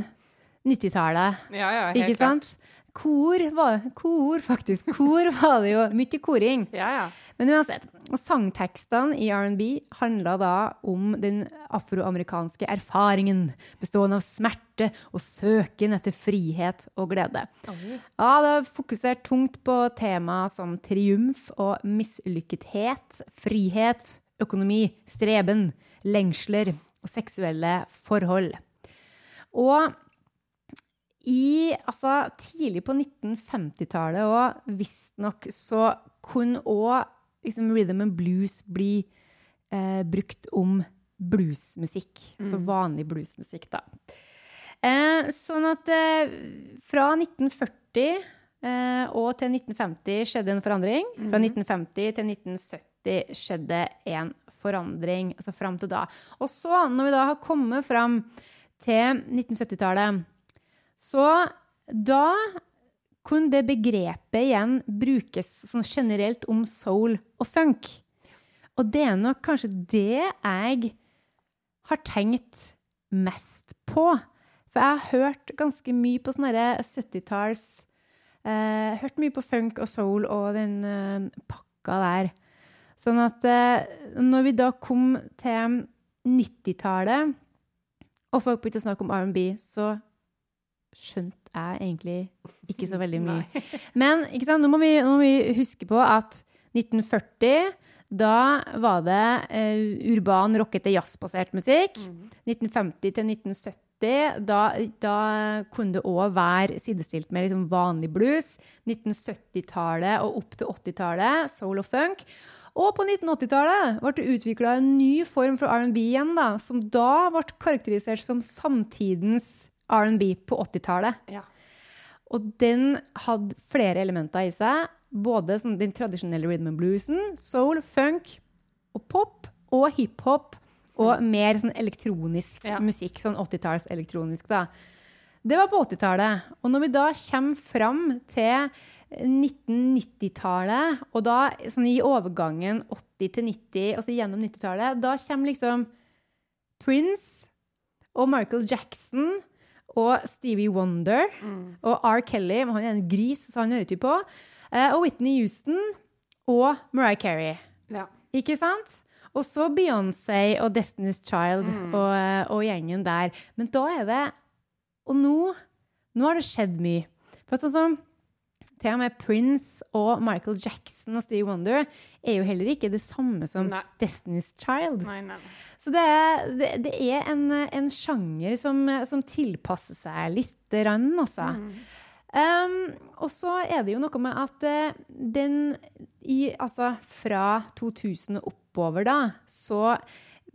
Speaker 3: 90-tallet.
Speaker 2: Ja, ja, helt
Speaker 3: Ikke sant? Kor var, kor, faktisk. Kor var det jo. Mye koring.
Speaker 2: Ja, ja.
Speaker 3: Men uansett. Og sangtekstene i R&B handla da om den afroamerikanske erfaringen, bestående av smerte og søken etter frihet og glede. Ja, det har fokusert tungt på temaer som triumf og mislykkethet, frihet, økonomi, streben, lengsler og seksuelle forhold. Og i altså, tidlig på 1950-tallet òg, visstnok så kunne òg liksom, rhythm and blues bli eh, brukt om bluesmusikk. Så vanlig bluesmusikk, da. Eh, sånn at eh, fra 1940 eh, og til 1950 skjedde en forandring. Fra 1950 til 1970 skjedde en forandring, altså fram til da. Og så, når vi da har kommet fram til 1970-tallet, så da kunne det begrepet igjen brukes sånn generelt om soul og funk. Og det er nok kanskje det jeg har tenkt mest på. For jeg har hørt ganske mye på sånne 70-talls Eh, hørt mye på funk og soul og den eh, pakka der. Sånn at eh, når vi da kom til 90-tallet, og folk begynte å snakke om R&B, så skjønte jeg egentlig ikke så veldig [laughs] mye. Men? Nå, må vi, nå må vi huske på at 1940 da var det uh, urban, rockete, jazzbasert musikk. 1950 til 1970 da, da kunne det òg være sidestilt med liksom vanlig blues. 1970-tallet og opp til 80-tallet, soul og funk. Og på 1980-tallet ble det utvikla en ny form for R&B igjen, da, som da ble karakterisert som samtidens R&B på 80-tallet.
Speaker 2: Ja.
Speaker 3: Og den hadde flere elementer i seg. Både sånn den tradisjonelle rhythm and bluesen, soul, funk og pop og hiphop. Og mer sånn elektronisk
Speaker 2: Ja.
Speaker 3: musikk. Sånn 80-talls elektronisk, da. Det var på 80-tallet. Og når vi da kommer fram til 1990-tallet, og da sånn i overgangen 80 til 90, og så gjennom 90-tallet, da kommer liksom Prince og Michael Jackson og Stevie Wonder og R. Kelly, han er en gris, så han hører ikke på. eh, Og Whitney Houston og Mariah Carey.
Speaker 2: Ja.
Speaker 3: Ikke sant? Og så Beyoncé og Destiny's Child og, eh, og gjengen der. Men da er det Og nå, nå har det skjedd mye. For sånn som til og med Prince og Michael Jackson og Steve Wonder er jo heller ikke det samme som
Speaker 2: Nei.
Speaker 3: Destiny's Child.
Speaker 2: Nei, nei.
Speaker 3: Så det er, det, det er en, en sjanger som, som tilpasser seg lite grann, altså. Um, og så er det jo noe med at eh, den i, Altså fra 2000 og oppover, da, så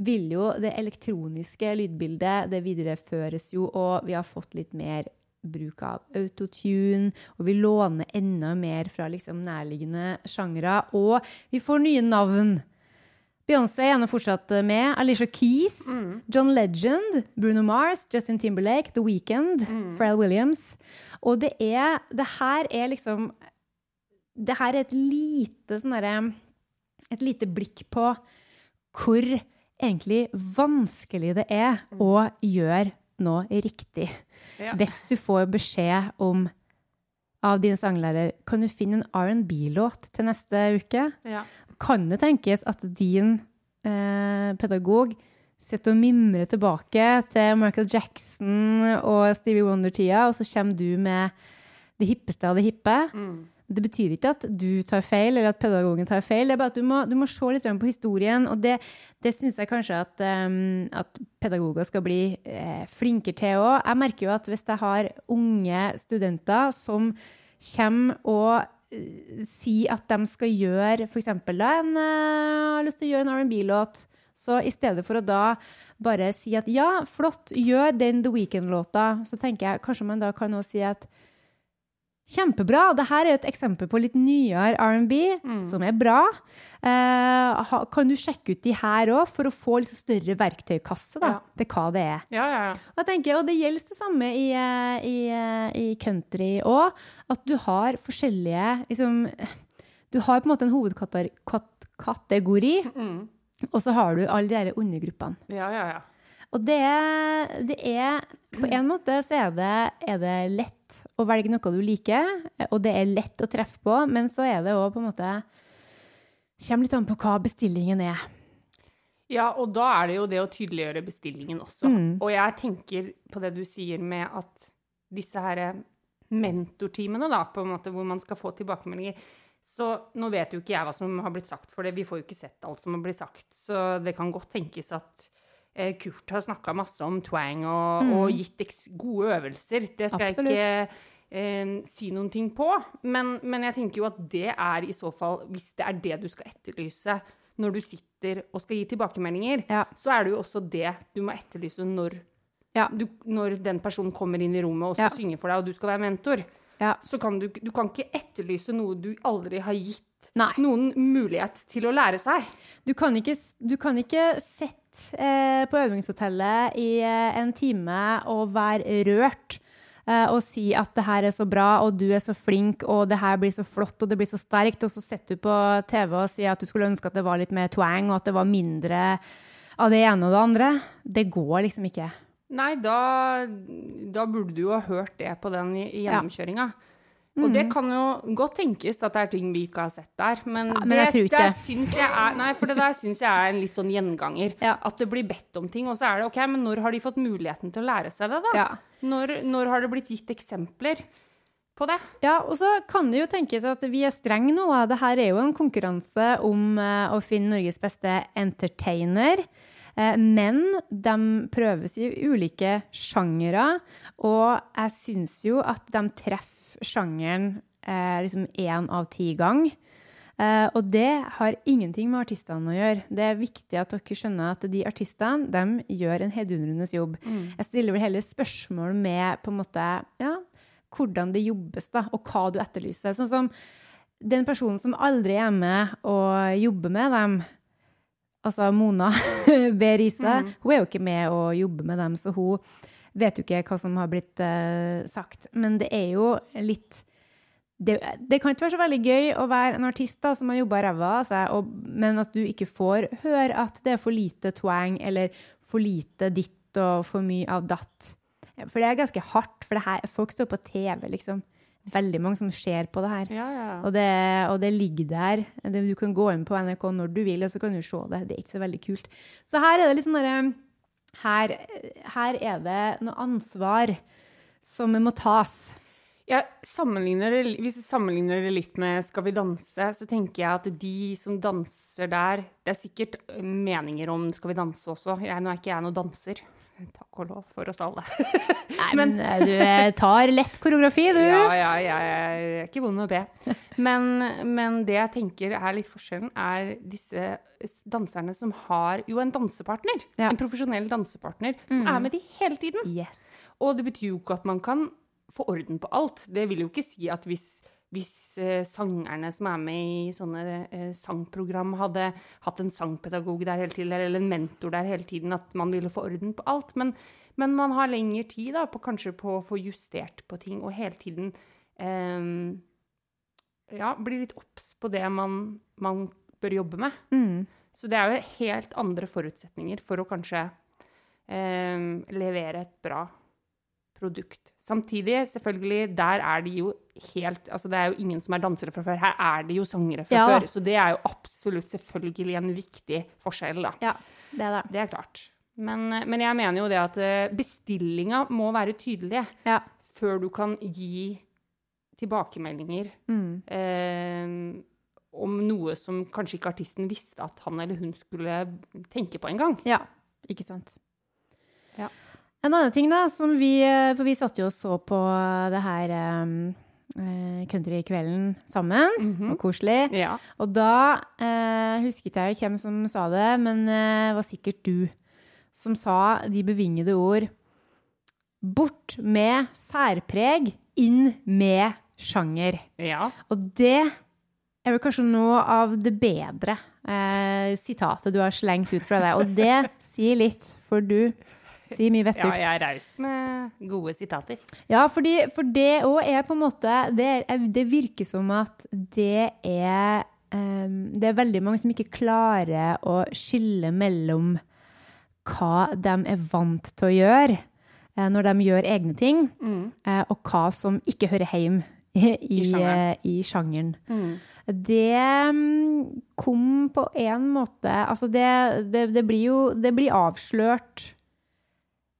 Speaker 3: vil jo det elektroniske lydbildet Det videreføres jo, og vi har fått litt mer bruk av autotune, og vi låner enda mer fra liksom nærliggende sjangre. og vi får nye navn. Beyoncé er nå fortsatt med. Alicia Keys, John Legend, Bruno Mars, Justin Timberlake, The Weeknd, Pharrell Williams. Og det er Det her er liksom Det her er et lite sånn derre Et lite blikk på hvor egentlig vanskelig det er å gjøre noe riktig.
Speaker 2: Ja.
Speaker 3: Hvis du får beskjed om av din sanglærer Kan du finne en R&B-låt til neste uke?
Speaker 2: Ja.
Speaker 3: Kan det tenkes at din eh, pedagog sitter og mimrer tilbake til Michael Jackson og Stevie Wonder-tida, og så kommer du med det hippeste av det hippe? Det betyr ikke at du tar feil, eller at pedagogen tar feil. Det er bare at du må, du må se litt på historien, og det, det syns jeg kanskje at, um, at pedagoger skal bli eh, flinkere til òg. Jeg merker jo at hvis jeg har unge studenter som kommer og eh, sier at de skal gjøre f.eks. da en, eh, har lyst til å gjøre en R&B-låt, så i stedet for å da bare si at ja, flott, gjør den The Weekend-låta, så tenker jeg kanskje man da kan også si at Kjempebra. Dette er et eksempel på litt nyere R&B, som er bra. Eh, kan du sjekke ut de her òg, for å få litt større verktøykasse da,
Speaker 2: Ja.
Speaker 3: til hva det er.
Speaker 2: Ja, ja, ja.
Speaker 3: Og tenker, og det gjelder det samme i, eh, i, eh, i country òg, at du har forskjellige liksom, Du har på en måte en hovedkategori, og så har du alle de der undergruppene.
Speaker 2: ja, ja, ja.
Speaker 3: Og det, det er På en måte så er det, er det lett å velge noe du liker, og det er lett å treffe på, men så er det òg på en måte Kommer litt an på hva bestillingen er.
Speaker 2: Ja, og da er det jo det å tydeliggjøre bestillingen også.
Speaker 3: Mm.
Speaker 2: Og jeg tenker på det du sier med at disse her mentortimene, da, på en måte, hvor man skal få tilbakemeldinger Så nå vet jo ikke jeg hva som har blitt sagt, for det. vi får jo ikke sett alt som har blitt sagt. Så det kan godt tenkes at Kurt har snakka masse om twang og, og gitt gode øvelser. Det skal
Speaker 3: Mm. Absolutt.
Speaker 2: jeg ikke eh, si noen ting på. Men, men jeg tenker jo at det er i så fall, hvis det er det du skal etterlyse når du sitter og skal gi tilbakemeldinger,
Speaker 3: Ja.
Speaker 2: så er det jo også det du må etterlyse når,
Speaker 3: Ja.
Speaker 2: du, når den personen kommer inn i rommet og skal
Speaker 3: Ja.
Speaker 2: synge for deg, og du skal være mentor.
Speaker 3: Ja.
Speaker 2: Så kan du, du kan ikke etterlyse noe du aldri har gitt
Speaker 3: Nei.
Speaker 2: noen mulighet til å lære seg.
Speaker 3: Du kan ikke, du kan ikke sitte eh, på øvingshotellet i eh, en time og være rørt eh, og si at det her er så bra, og du er så flink, og det her blir så flott, og det blir så sterkt, og så sitter du på TV og sier at du skulle ønske at det var litt mer twang, og at det var mindre av det ene og det andre. Det går liksom ikke.
Speaker 2: Nei, da, da burde du jo ha hørt det på den i
Speaker 3: Ja.
Speaker 2: Og det kan jo godt tenkes at det er ting vi ikke har sett der, men,
Speaker 3: Ja, men
Speaker 2: det det. syns jeg er Nei, for det der syns jeg er en litt sånn gjenganger.
Speaker 3: Ja.
Speaker 2: At det blir bedt om ting, og så er det OK, men når har de fått muligheten til å lære seg det, da?
Speaker 3: Ja.
Speaker 2: Når, når har det blitt gitt eksempler på det?
Speaker 3: Ja, og så kan det jo tenkes at vi er strenge nå. Det her er jo en konkurranse om eh, å finne Norges beste entertainer. Eh, Men de prøves i ulike sjangere, og jeg syns jo at de treffer sjangeren eh, liksom én av ti gang. Eh, og det har ingenting med artistene å gjøre. Det er viktig at dere skjønner at de artistene de gjør en heidundrende jobb. Jeg stiller vel heller spørsmål med på en måte, ja, hvordan det jobbes, da, og hva du etterlyser. Sånn som den personen som aldri er med og jobber med dem, altså Mona [laughs] B. Riise, hun er jo ikke med og jobber med dem, så hun vet jo ikke hva som har blitt uh, sagt. Men det er jo litt det, det kan ikke være så veldig gøy å være en artist da, som har jobba ræva av seg, men at du ikke får høre at det er for lite twang eller for lite ditt og for mye av datt. For det er ganske hardt, for det her, folk står på TV, liksom. Veldig mange som ser på det her.
Speaker 2: Ja, ja.
Speaker 3: Og det, og det ligger der. Du kan gå inn på NRK når du vil, og så kan du se det. Det er ikke så veldig kult. Så her er det litt sånn derre her, her er det noe ansvar som må tas.
Speaker 2: Sammenligner hvis jeg sammenligner det litt med Skal vi danse, så tenker jeg at de som danser der Det er sikkert meninger om Skal vi danse også. Jeg, nå er ikke jeg noen danser. Takk og lov for oss alle. [laughs]
Speaker 3: Nei, men eh, du eh, tar lett koreografi, du.
Speaker 2: Ja, ja, ja, jeg er ikke vond å be. Men, men det jeg tenker er litt forskjellen, er disse danserne som har jo en dansepartner.
Speaker 3: Ja.
Speaker 2: En profesjonell dansepartner som er med de hele tiden.
Speaker 3: Yes.
Speaker 2: Og det betyr jo ikke at man kan få orden på alt. Det vil jo ikke si at hvis, hvis eh, sangerne som er med i sånne eh, sangprogram, hadde hatt en sangpedagog der hele tiden, eller en mentor der hele tiden, at man ville få orden på alt. Men, men man har lengre tid da, på kanskje på å få justert på ting, og hele tiden eh, ja, bli litt obs på det man, man bør jobbe med.
Speaker 3: Mm.
Speaker 2: Så det er jo helt andre forutsetninger for å kanskje eh, levere et bra produkt. Samtidig, selvfølgelig, der er de jo helt Altså, det er jo ingen som er dansere fra før. Her er de jo sangere fra
Speaker 3: Ja.
Speaker 2: før. Så det er jo absolutt selvfølgelig en viktig forskjell, da.
Speaker 3: Ja, det er det.
Speaker 2: Det er klart. Men, men jeg mener jo det at eh, bestillinga må være tydelig
Speaker 3: Ja.
Speaker 2: før du kan gi tilbakemeldinger
Speaker 3: Mm.
Speaker 2: eh, om noe som kanskje ikke artisten visste at han eller hun skulle tenke på engang.
Speaker 3: Ja, ikke sant.
Speaker 2: Ja.
Speaker 3: En annen ting da, som vi, eh, for vi satt jo og så på det her um, eh, countrykvelden sammen,
Speaker 2: Mhm.
Speaker 3: og koselig.
Speaker 2: Ja.
Speaker 3: Og da eh, husket jeg jo hvem som sa det, men eh, det var sikkert du som sa de bevingede ord. Bort med særpreg, inn med sjanger.
Speaker 2: ja.
Speaker 3: Og det er vel kanskje noe av det bedre eh, sitatet du har slengt ut fra deg. Og det sier litt, for du sier mye
Speaker 2: Ja, jeg er raus med gode sitater.
Speaker 3: Ja, fordi, for det òg er på en måte Det, er, det virker som at det er um, Det er veldig mange som ikke klarer å skille mellom hva de er vant til å gjøre eh, når de gjør egne ting, eh, og hva som ikke hører hjemme i, i,
Speaker 2: sjangeren.
Speaker 3: eh, i sjangeren. Det mm, kom på en måte Altså, det, det, det blir jo Det blir avslørt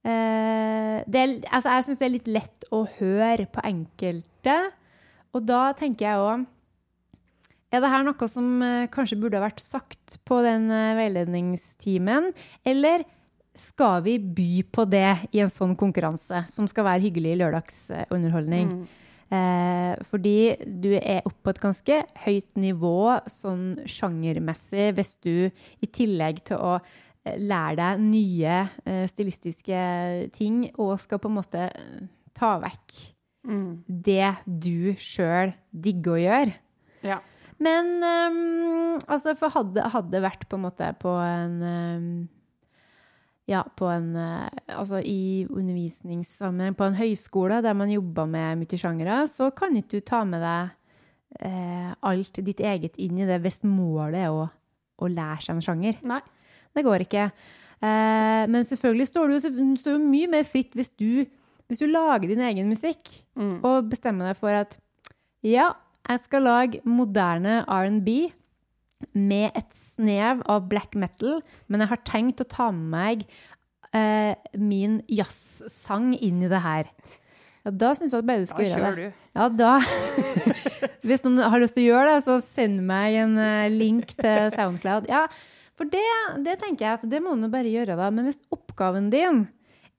Speaker 3: det er, altså jeg syns det er litt lett å høre på enkelte. Og da tenker jeg òg Er det her noe som eh, kanskje burde ha vært sagt på den eh, veiledningstimen? Eller skal vi by på det i en sånn konkurranse, som skal være hyggelig lørdagsunderholdning? Eh, fordi du er oppe på et ganske høyt nivå sånn sjangermessig hvis du i tillegg til å lære deg nye eh, stilistiske ting og skal på en måte eh, ta vekk det du sjøl digger å gjøre.
Speaker 2: Ja.
Speaker 3: Men um, altså, for hadde, hadde vært på en måte på en um, Ja, på en eh, Altså i undervisningssammenheng, på en høyskole der man jobber med multisjangere, så kan ikke du ta med deg eh, alt ditt eget inn i det hvis målet er å, å lære seg en sjanger.
Speaker 2: Nei.
Speaker 3: Det går ikke. Eh, men selvfølgelig står du står jo mye mer fritt hvis du, hvis du lager din egen musikk
Speaker 2: Mm.
Speaker 3: og bestemmer deg for at Ja, jeg skal lage moderne R&B med et snev av black metal, men jeg har tenkt å ta med meg eh, min jazzsang inn i det her. Ja, da syns jeg at bare du skal gjøre det.
Speaker 2: du.
Speaker 3: Ja, da [laughs] Hvis noen har lyst til å gjøre det, så send meg en eh, link til Soundcloud. Ja, for det, det tenker jeg at det må du bare gjøre, da. Men hvis oppgaven din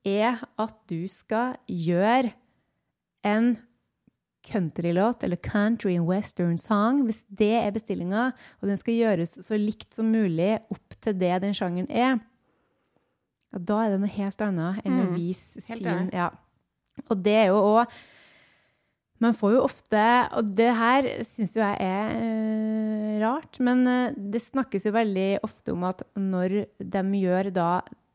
Speaker 3: er at du skal gjøre en countrylåt, eller country and western song, hvis det er bestillinga, og den skal gjøres så likt som mulig opp til det den sjangeren er, ja, da er det noe helt annet enn å
Speaker 2: Mm,
Speaker 3: vise sin. Ja. Og det er jo òg Man får jo ofte Og det her syns jo jeg er eh, rart, men eh, det snakkes jo veldig ofte om at når de gjør da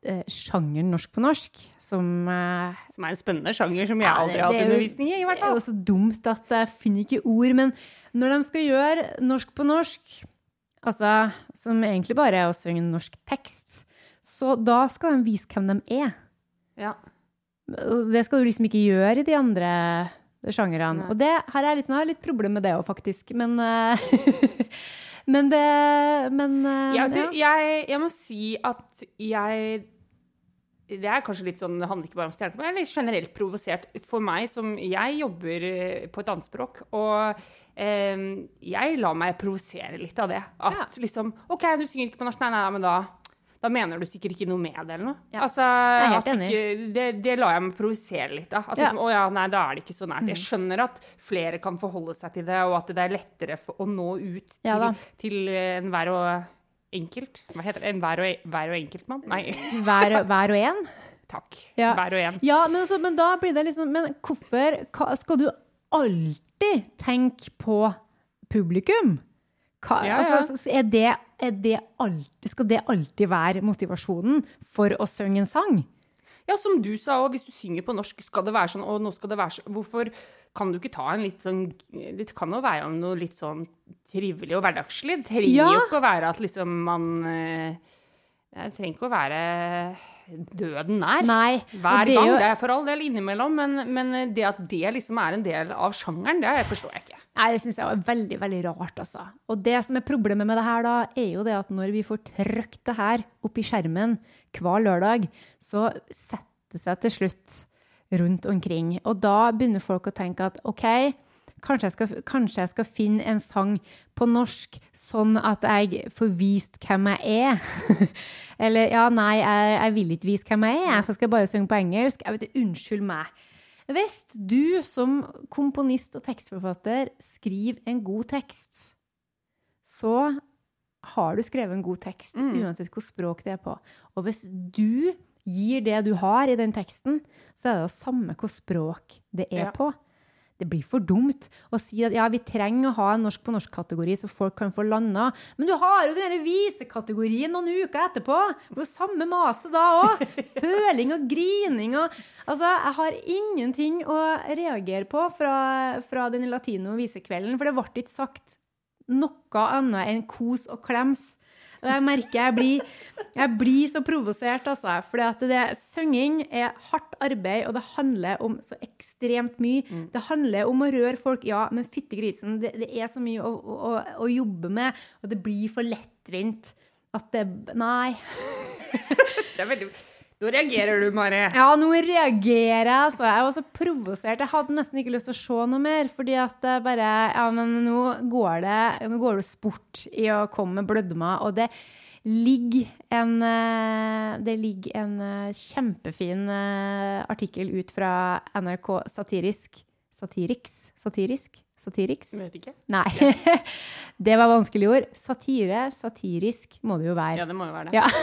Speaker 3: eh, sjangeren norsk på norsk, som eh,
Speaker 2: Som er en spennende sjanger som jeg aldri har hatt
Speaker 3: er
Speaker 2: undervisning i. i hvert fall.
Speaker 3: det er jo så dumt at jeg finner ikke ord, men når de skal gjøre norsk på norsk, altså som egentlig bare er å synge en norsk tekst, så da skal de vise hvem de er.
Speaker 2: Ja.
Speaker 3: Det skal du liksom ikke gjøre i de andre sjangerne.
Speaker 2: Nei.
Speaker 3: Og det her er litt, sånn, jeg har litt problem med det òg, faktisk. Men, eh, [laughs] men det Men eh,
Speaker 2: Jeg,
Speaker 3: ja.
Speaker 2: jeg, jeg må si at jeg Det er kanskje litt sånn, det handler ikke bare om stjerner, men jeg er litt generelt provosert for meg som Jeg jobber eh, på et annet språk, og eh, jeg lar meg provosere litt av det. At liksom OK, du synger ikke på norsk, nei, nei, nei, men da da mener du sikkert ikke noe med det, eller noe.
Speaker 3: Ja.
Speaker 2: Altså,
Speaker 3: er helt enig.
Speaker 2: Ikke, det, det lar jeg meg provosere litt av. At
Speaker 3: Ja. Mm.
Speaker 2: liksom, å ja, nei, da er det ikke så nært. Jeg skjønner at flere kan forholde seg til det, og at det er lettere å nå ut til,
Speaker 3: Ja
Speaker 2: til enhver og enkelt. Hva heter det? Enhver og, hver og enkeltmann? Nei, [laughs]
Speaker 3: hver, hver og en.
Speaker 2: takk.
Speaker 3: Ja.
Speaker 2: Hver og en.
Speaker 3: Ja, men, altså, men da blir det liksom Men hvorfor skal du alltid tenke på publikum? Hva,
Speaker 2: Ja, ja.
Speaker 3: Altså, er det, er det alltid, skal det alltid være motivasjonen for å synge en sang?
Speaker 2: Ja, som du sa òg, hvis du synger på norsk, skal det være sånn, og nå skal det være sånn Hvorfor kan du ikke ta en litt sånn Det kan jo være om noe litt sånn trivelig og hverdagslig. Det trenger
Speaker 3: Ja.
Speaker 2: jo ikke å være at liksom man eh, Det trenger ikke å være døden nær.
Speaker 3: Nei.
Speaker 2: Hver
Speaker 3: det
Speaker 2: gang.
Speaker 3: jo-
Speaker 2: Det er for all del innimellom, men, men det at det liksom er en del av sjangeren, det forstår jeg ikke.
Speaker 3: Nei, det syns jeg er veldig veldig rart, altså. Og det som er problemet med det her, da, er jo det at når vi får trykt det her opp i skjermen hver lørdag, så setter det seg til slutt rundt omkring. Og da begynner folk å tenke at OK, kanskje jeg skal, kanskje jeg skal finne en sang på norsk sånn at jeg får vist hvem jeg er. [laughs] Eller ja, nei, jeg, jeg vil ikke vise hvem jeg er, så jeg skal bare synge på engelsk. Jeg vet, Unnskyld meg. Hvis du som komponist og tekstforfatter skriver en god tekst, så har du skrevet en god tekst, uansett hvilket språk det er på. Og hvis du gir det du har i den teksten, så er det det samme hvilket språk det er
Speaker 2: Ja.
Speaker 3: på. Det blir for dumt å si at ja, vi trenger å ha en norsk på norsk-kategori, så folk kan få landa. Men du har jo den visekategorien noen uker etterpå! Det jo samme maset da òg! [laughs] Føling og grining og Altså, jeg har ingenting å reagere på fra, fra den latino-visekvelden, for det ble ikke sagt noe annet enn kos og klems. Og jeg merker jeg blir, jeg blir så provosert, altså. For synging er hardt arbeid, og det handler om så ekstremt mye. Det handler om å røre folk, ja, men fytti grisen, det, det er så mye å, å, å jobbe med, og det blir for lettvint at det Nei. [laughs]
Speaker 2: Det er veldig... Da reagerer du, Mari.
Speaker 3: Ja, nå reagerer jeg, Så Jeg var så provosert. Jeg hadde nesten ikke lyst til å se noe mer, fordi at bare Ja, men nå går det, nå går det sport i å komme med blødmer, og det ligger en eh, Det ligger en eh, kjempefin eh, artikkel ut fra NRK Satirisk. Satiriks? Satirisk? Satiriks?
Speaker 2: Vet ikke.
Speaker 3: Nei. [laughs] det var vanskelige ord. Satire, satirisk må det jo være.
Speaker 2: Ja, det må jo være det.
Speaker 3: Ja. [laughs]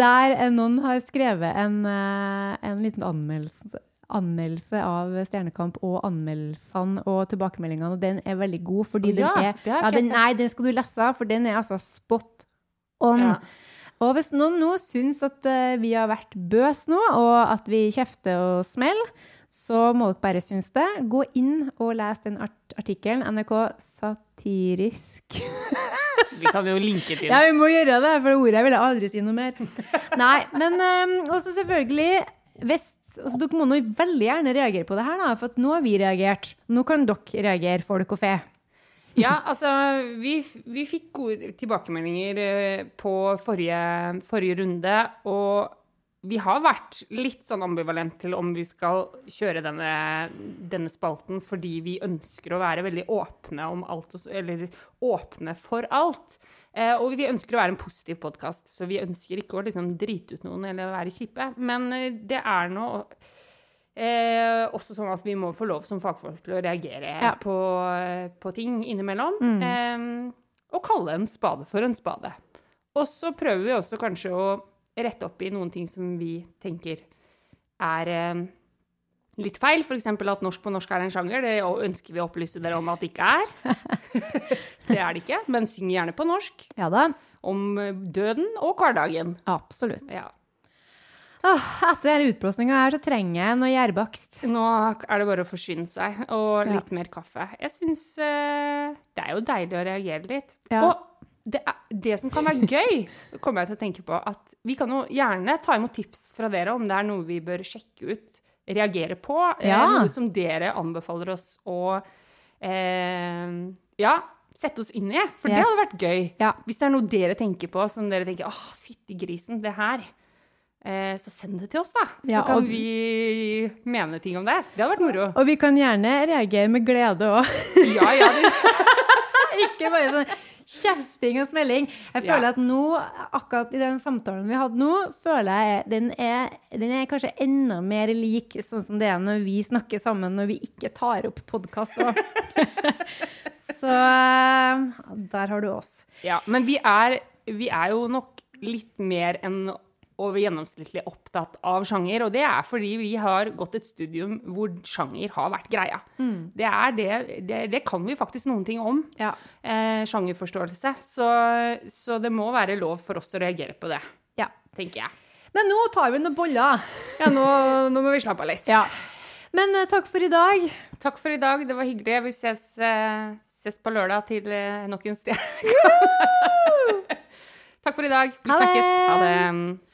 Speaker 3: Der noen har skrevet en, eh, en liten anmeldelse, anmeldelse av Stjernekamp og anmeldelsene og tilbakemeldingene, og den er veldig god, fordi
Speaker 2: Å
Speaker 3: den er
Speaker 2: det har
Speaker 3: ja, den. Nei, den skal du lese, for den er altså spot on.
Speaker 2: Ja.
Speaker 3: Og hvis noen nå syns at eh, vi har vært bøs nå, og at vi kjefter og smeller, så må dere bare synes det. Gå inn og les den art artikkelen. NRK Satirisk. [laughs]
Speaker 2: Vi kan jo linke til
Speaker 3: Ja, vi må gjøre det, for det ordet vil jeg aldri si noe mer. [laughs] Nei, men um, også selvfølgelig hvis, altså, dere må nå veldig gjerne reagere på det her, da, for at nå har vi reagert. Nå kan dere reagere, folk og fe.
Speaker 2: Ja, altså vi, vi fikk gode tilbakemeldinger eh, på forrige, forrige runde, og vi har vært litt sånn ambivalent til om vi skal kjøre denne, denne spalten fordi vi ønsker å være veldig åpne om alt, eller åpne for alt. Eh, og vi ønsker å være en positiv podkast, så vi ønsker ikke å liksom drite ut noen eller være kjipe. Men eh, det er nå eh, også sånn at vi må få lov som fagfolk til å reagere
Speaker 3: Ja.
Speaker 2: på, på ting innimellom.
Speaker 3: Mm.
Speaker 2: Eh, og kalle en spade for en spade. Og så prøver vi også kanskje å rette opp i noen ting som vi tenker er eh, litt feil. F.eks. at norsk på norsk er en sjanger. Det ønsker vi å opplyse dere om at det ikke er. [laughs] det er det ikke, men syng gjerne på norsk.
Speaker 3: Ja da.
Speaker 2: Om eh, døden og hverdagen.
Speaker 3: Absolutt.
Speaker 2: Ja.
Speaker 3: Åh, etter denne utblåsninga her så trenger jeg noe gjærbakst.
Speaker 2: Nå er det bare å forsyne seg, og
Speaker 3: Ja.
Speaker 2: litt mer kaffe. Jeg syns uh, det er jo deilig å reagere litt.
Speaker 3: Ja.
Speaker 2: Og det, er, det som kan være gøy, [laughs] kommer jeg til å tenke på, at vi kan jo gjerne ta imot tips fra dere om det er noe vi bør sjekke ut, reagere på. eh,
Speaker 3: Ja.
Speaker 2: noe som dere anbefaler oss å eh, ja, sette oss inn i. For det hadde vært gøy.
Speaker 3: Ja.
Speaker 2: Hvis det er noe dere tenker på som dere tenker åh, fytti grisen, det her. Eh, så send det til oss, da. Så
Speaker 3: Ja,
Speaker 2: kan vi mene ting om det. Det hadde vært moro.
Speaker 3: Og vi kan gjerne reagere med glede òg.
Speaker 2: Ja, ja, det, [laughs]
Speaker 3: Ikke bare sånn kjefting og smelling. Jeg føler
Speaker 2: Ja.
Speaker 3: at nå, akkurat i den samtalen vi hadde nå, føler jeg den er, den er kanskje enda mer lik sånn som det er når vi snakker sammen når vi ikke tar opp podkast òg. [laughs] Så eh, der har du oss.
Speaker 2: ja. Men vi er, vi er jo nok litt mer enn over gjennomsnittlig opptatt av sjanger, og det er fordi vi har gått et studium hvor sjanger har vært greia. Det, er det, det, det kan vi faktisk noen ting om.
Speaker 3: Ja.
Speaker 2: Eh, sjangerforståelse. Så, så det må være lov for oss å reagere på det,
Speaker 3: ja.
Speaker 2: tenker jeg.
Speaker 3: Men nå tar vi noen boller.
Speaker 2: Ja, nå, nå må vi slappe av litt.
Speaker 3: Ja. Men eh, takk for i dag.
Speaker 2: Takk for i dag. Det var hyggelig. Vi ses, eh, ses på lørdag til eh, nok en stjerne. [laughs] Takk for i dag. Vi snakkes. Ha det.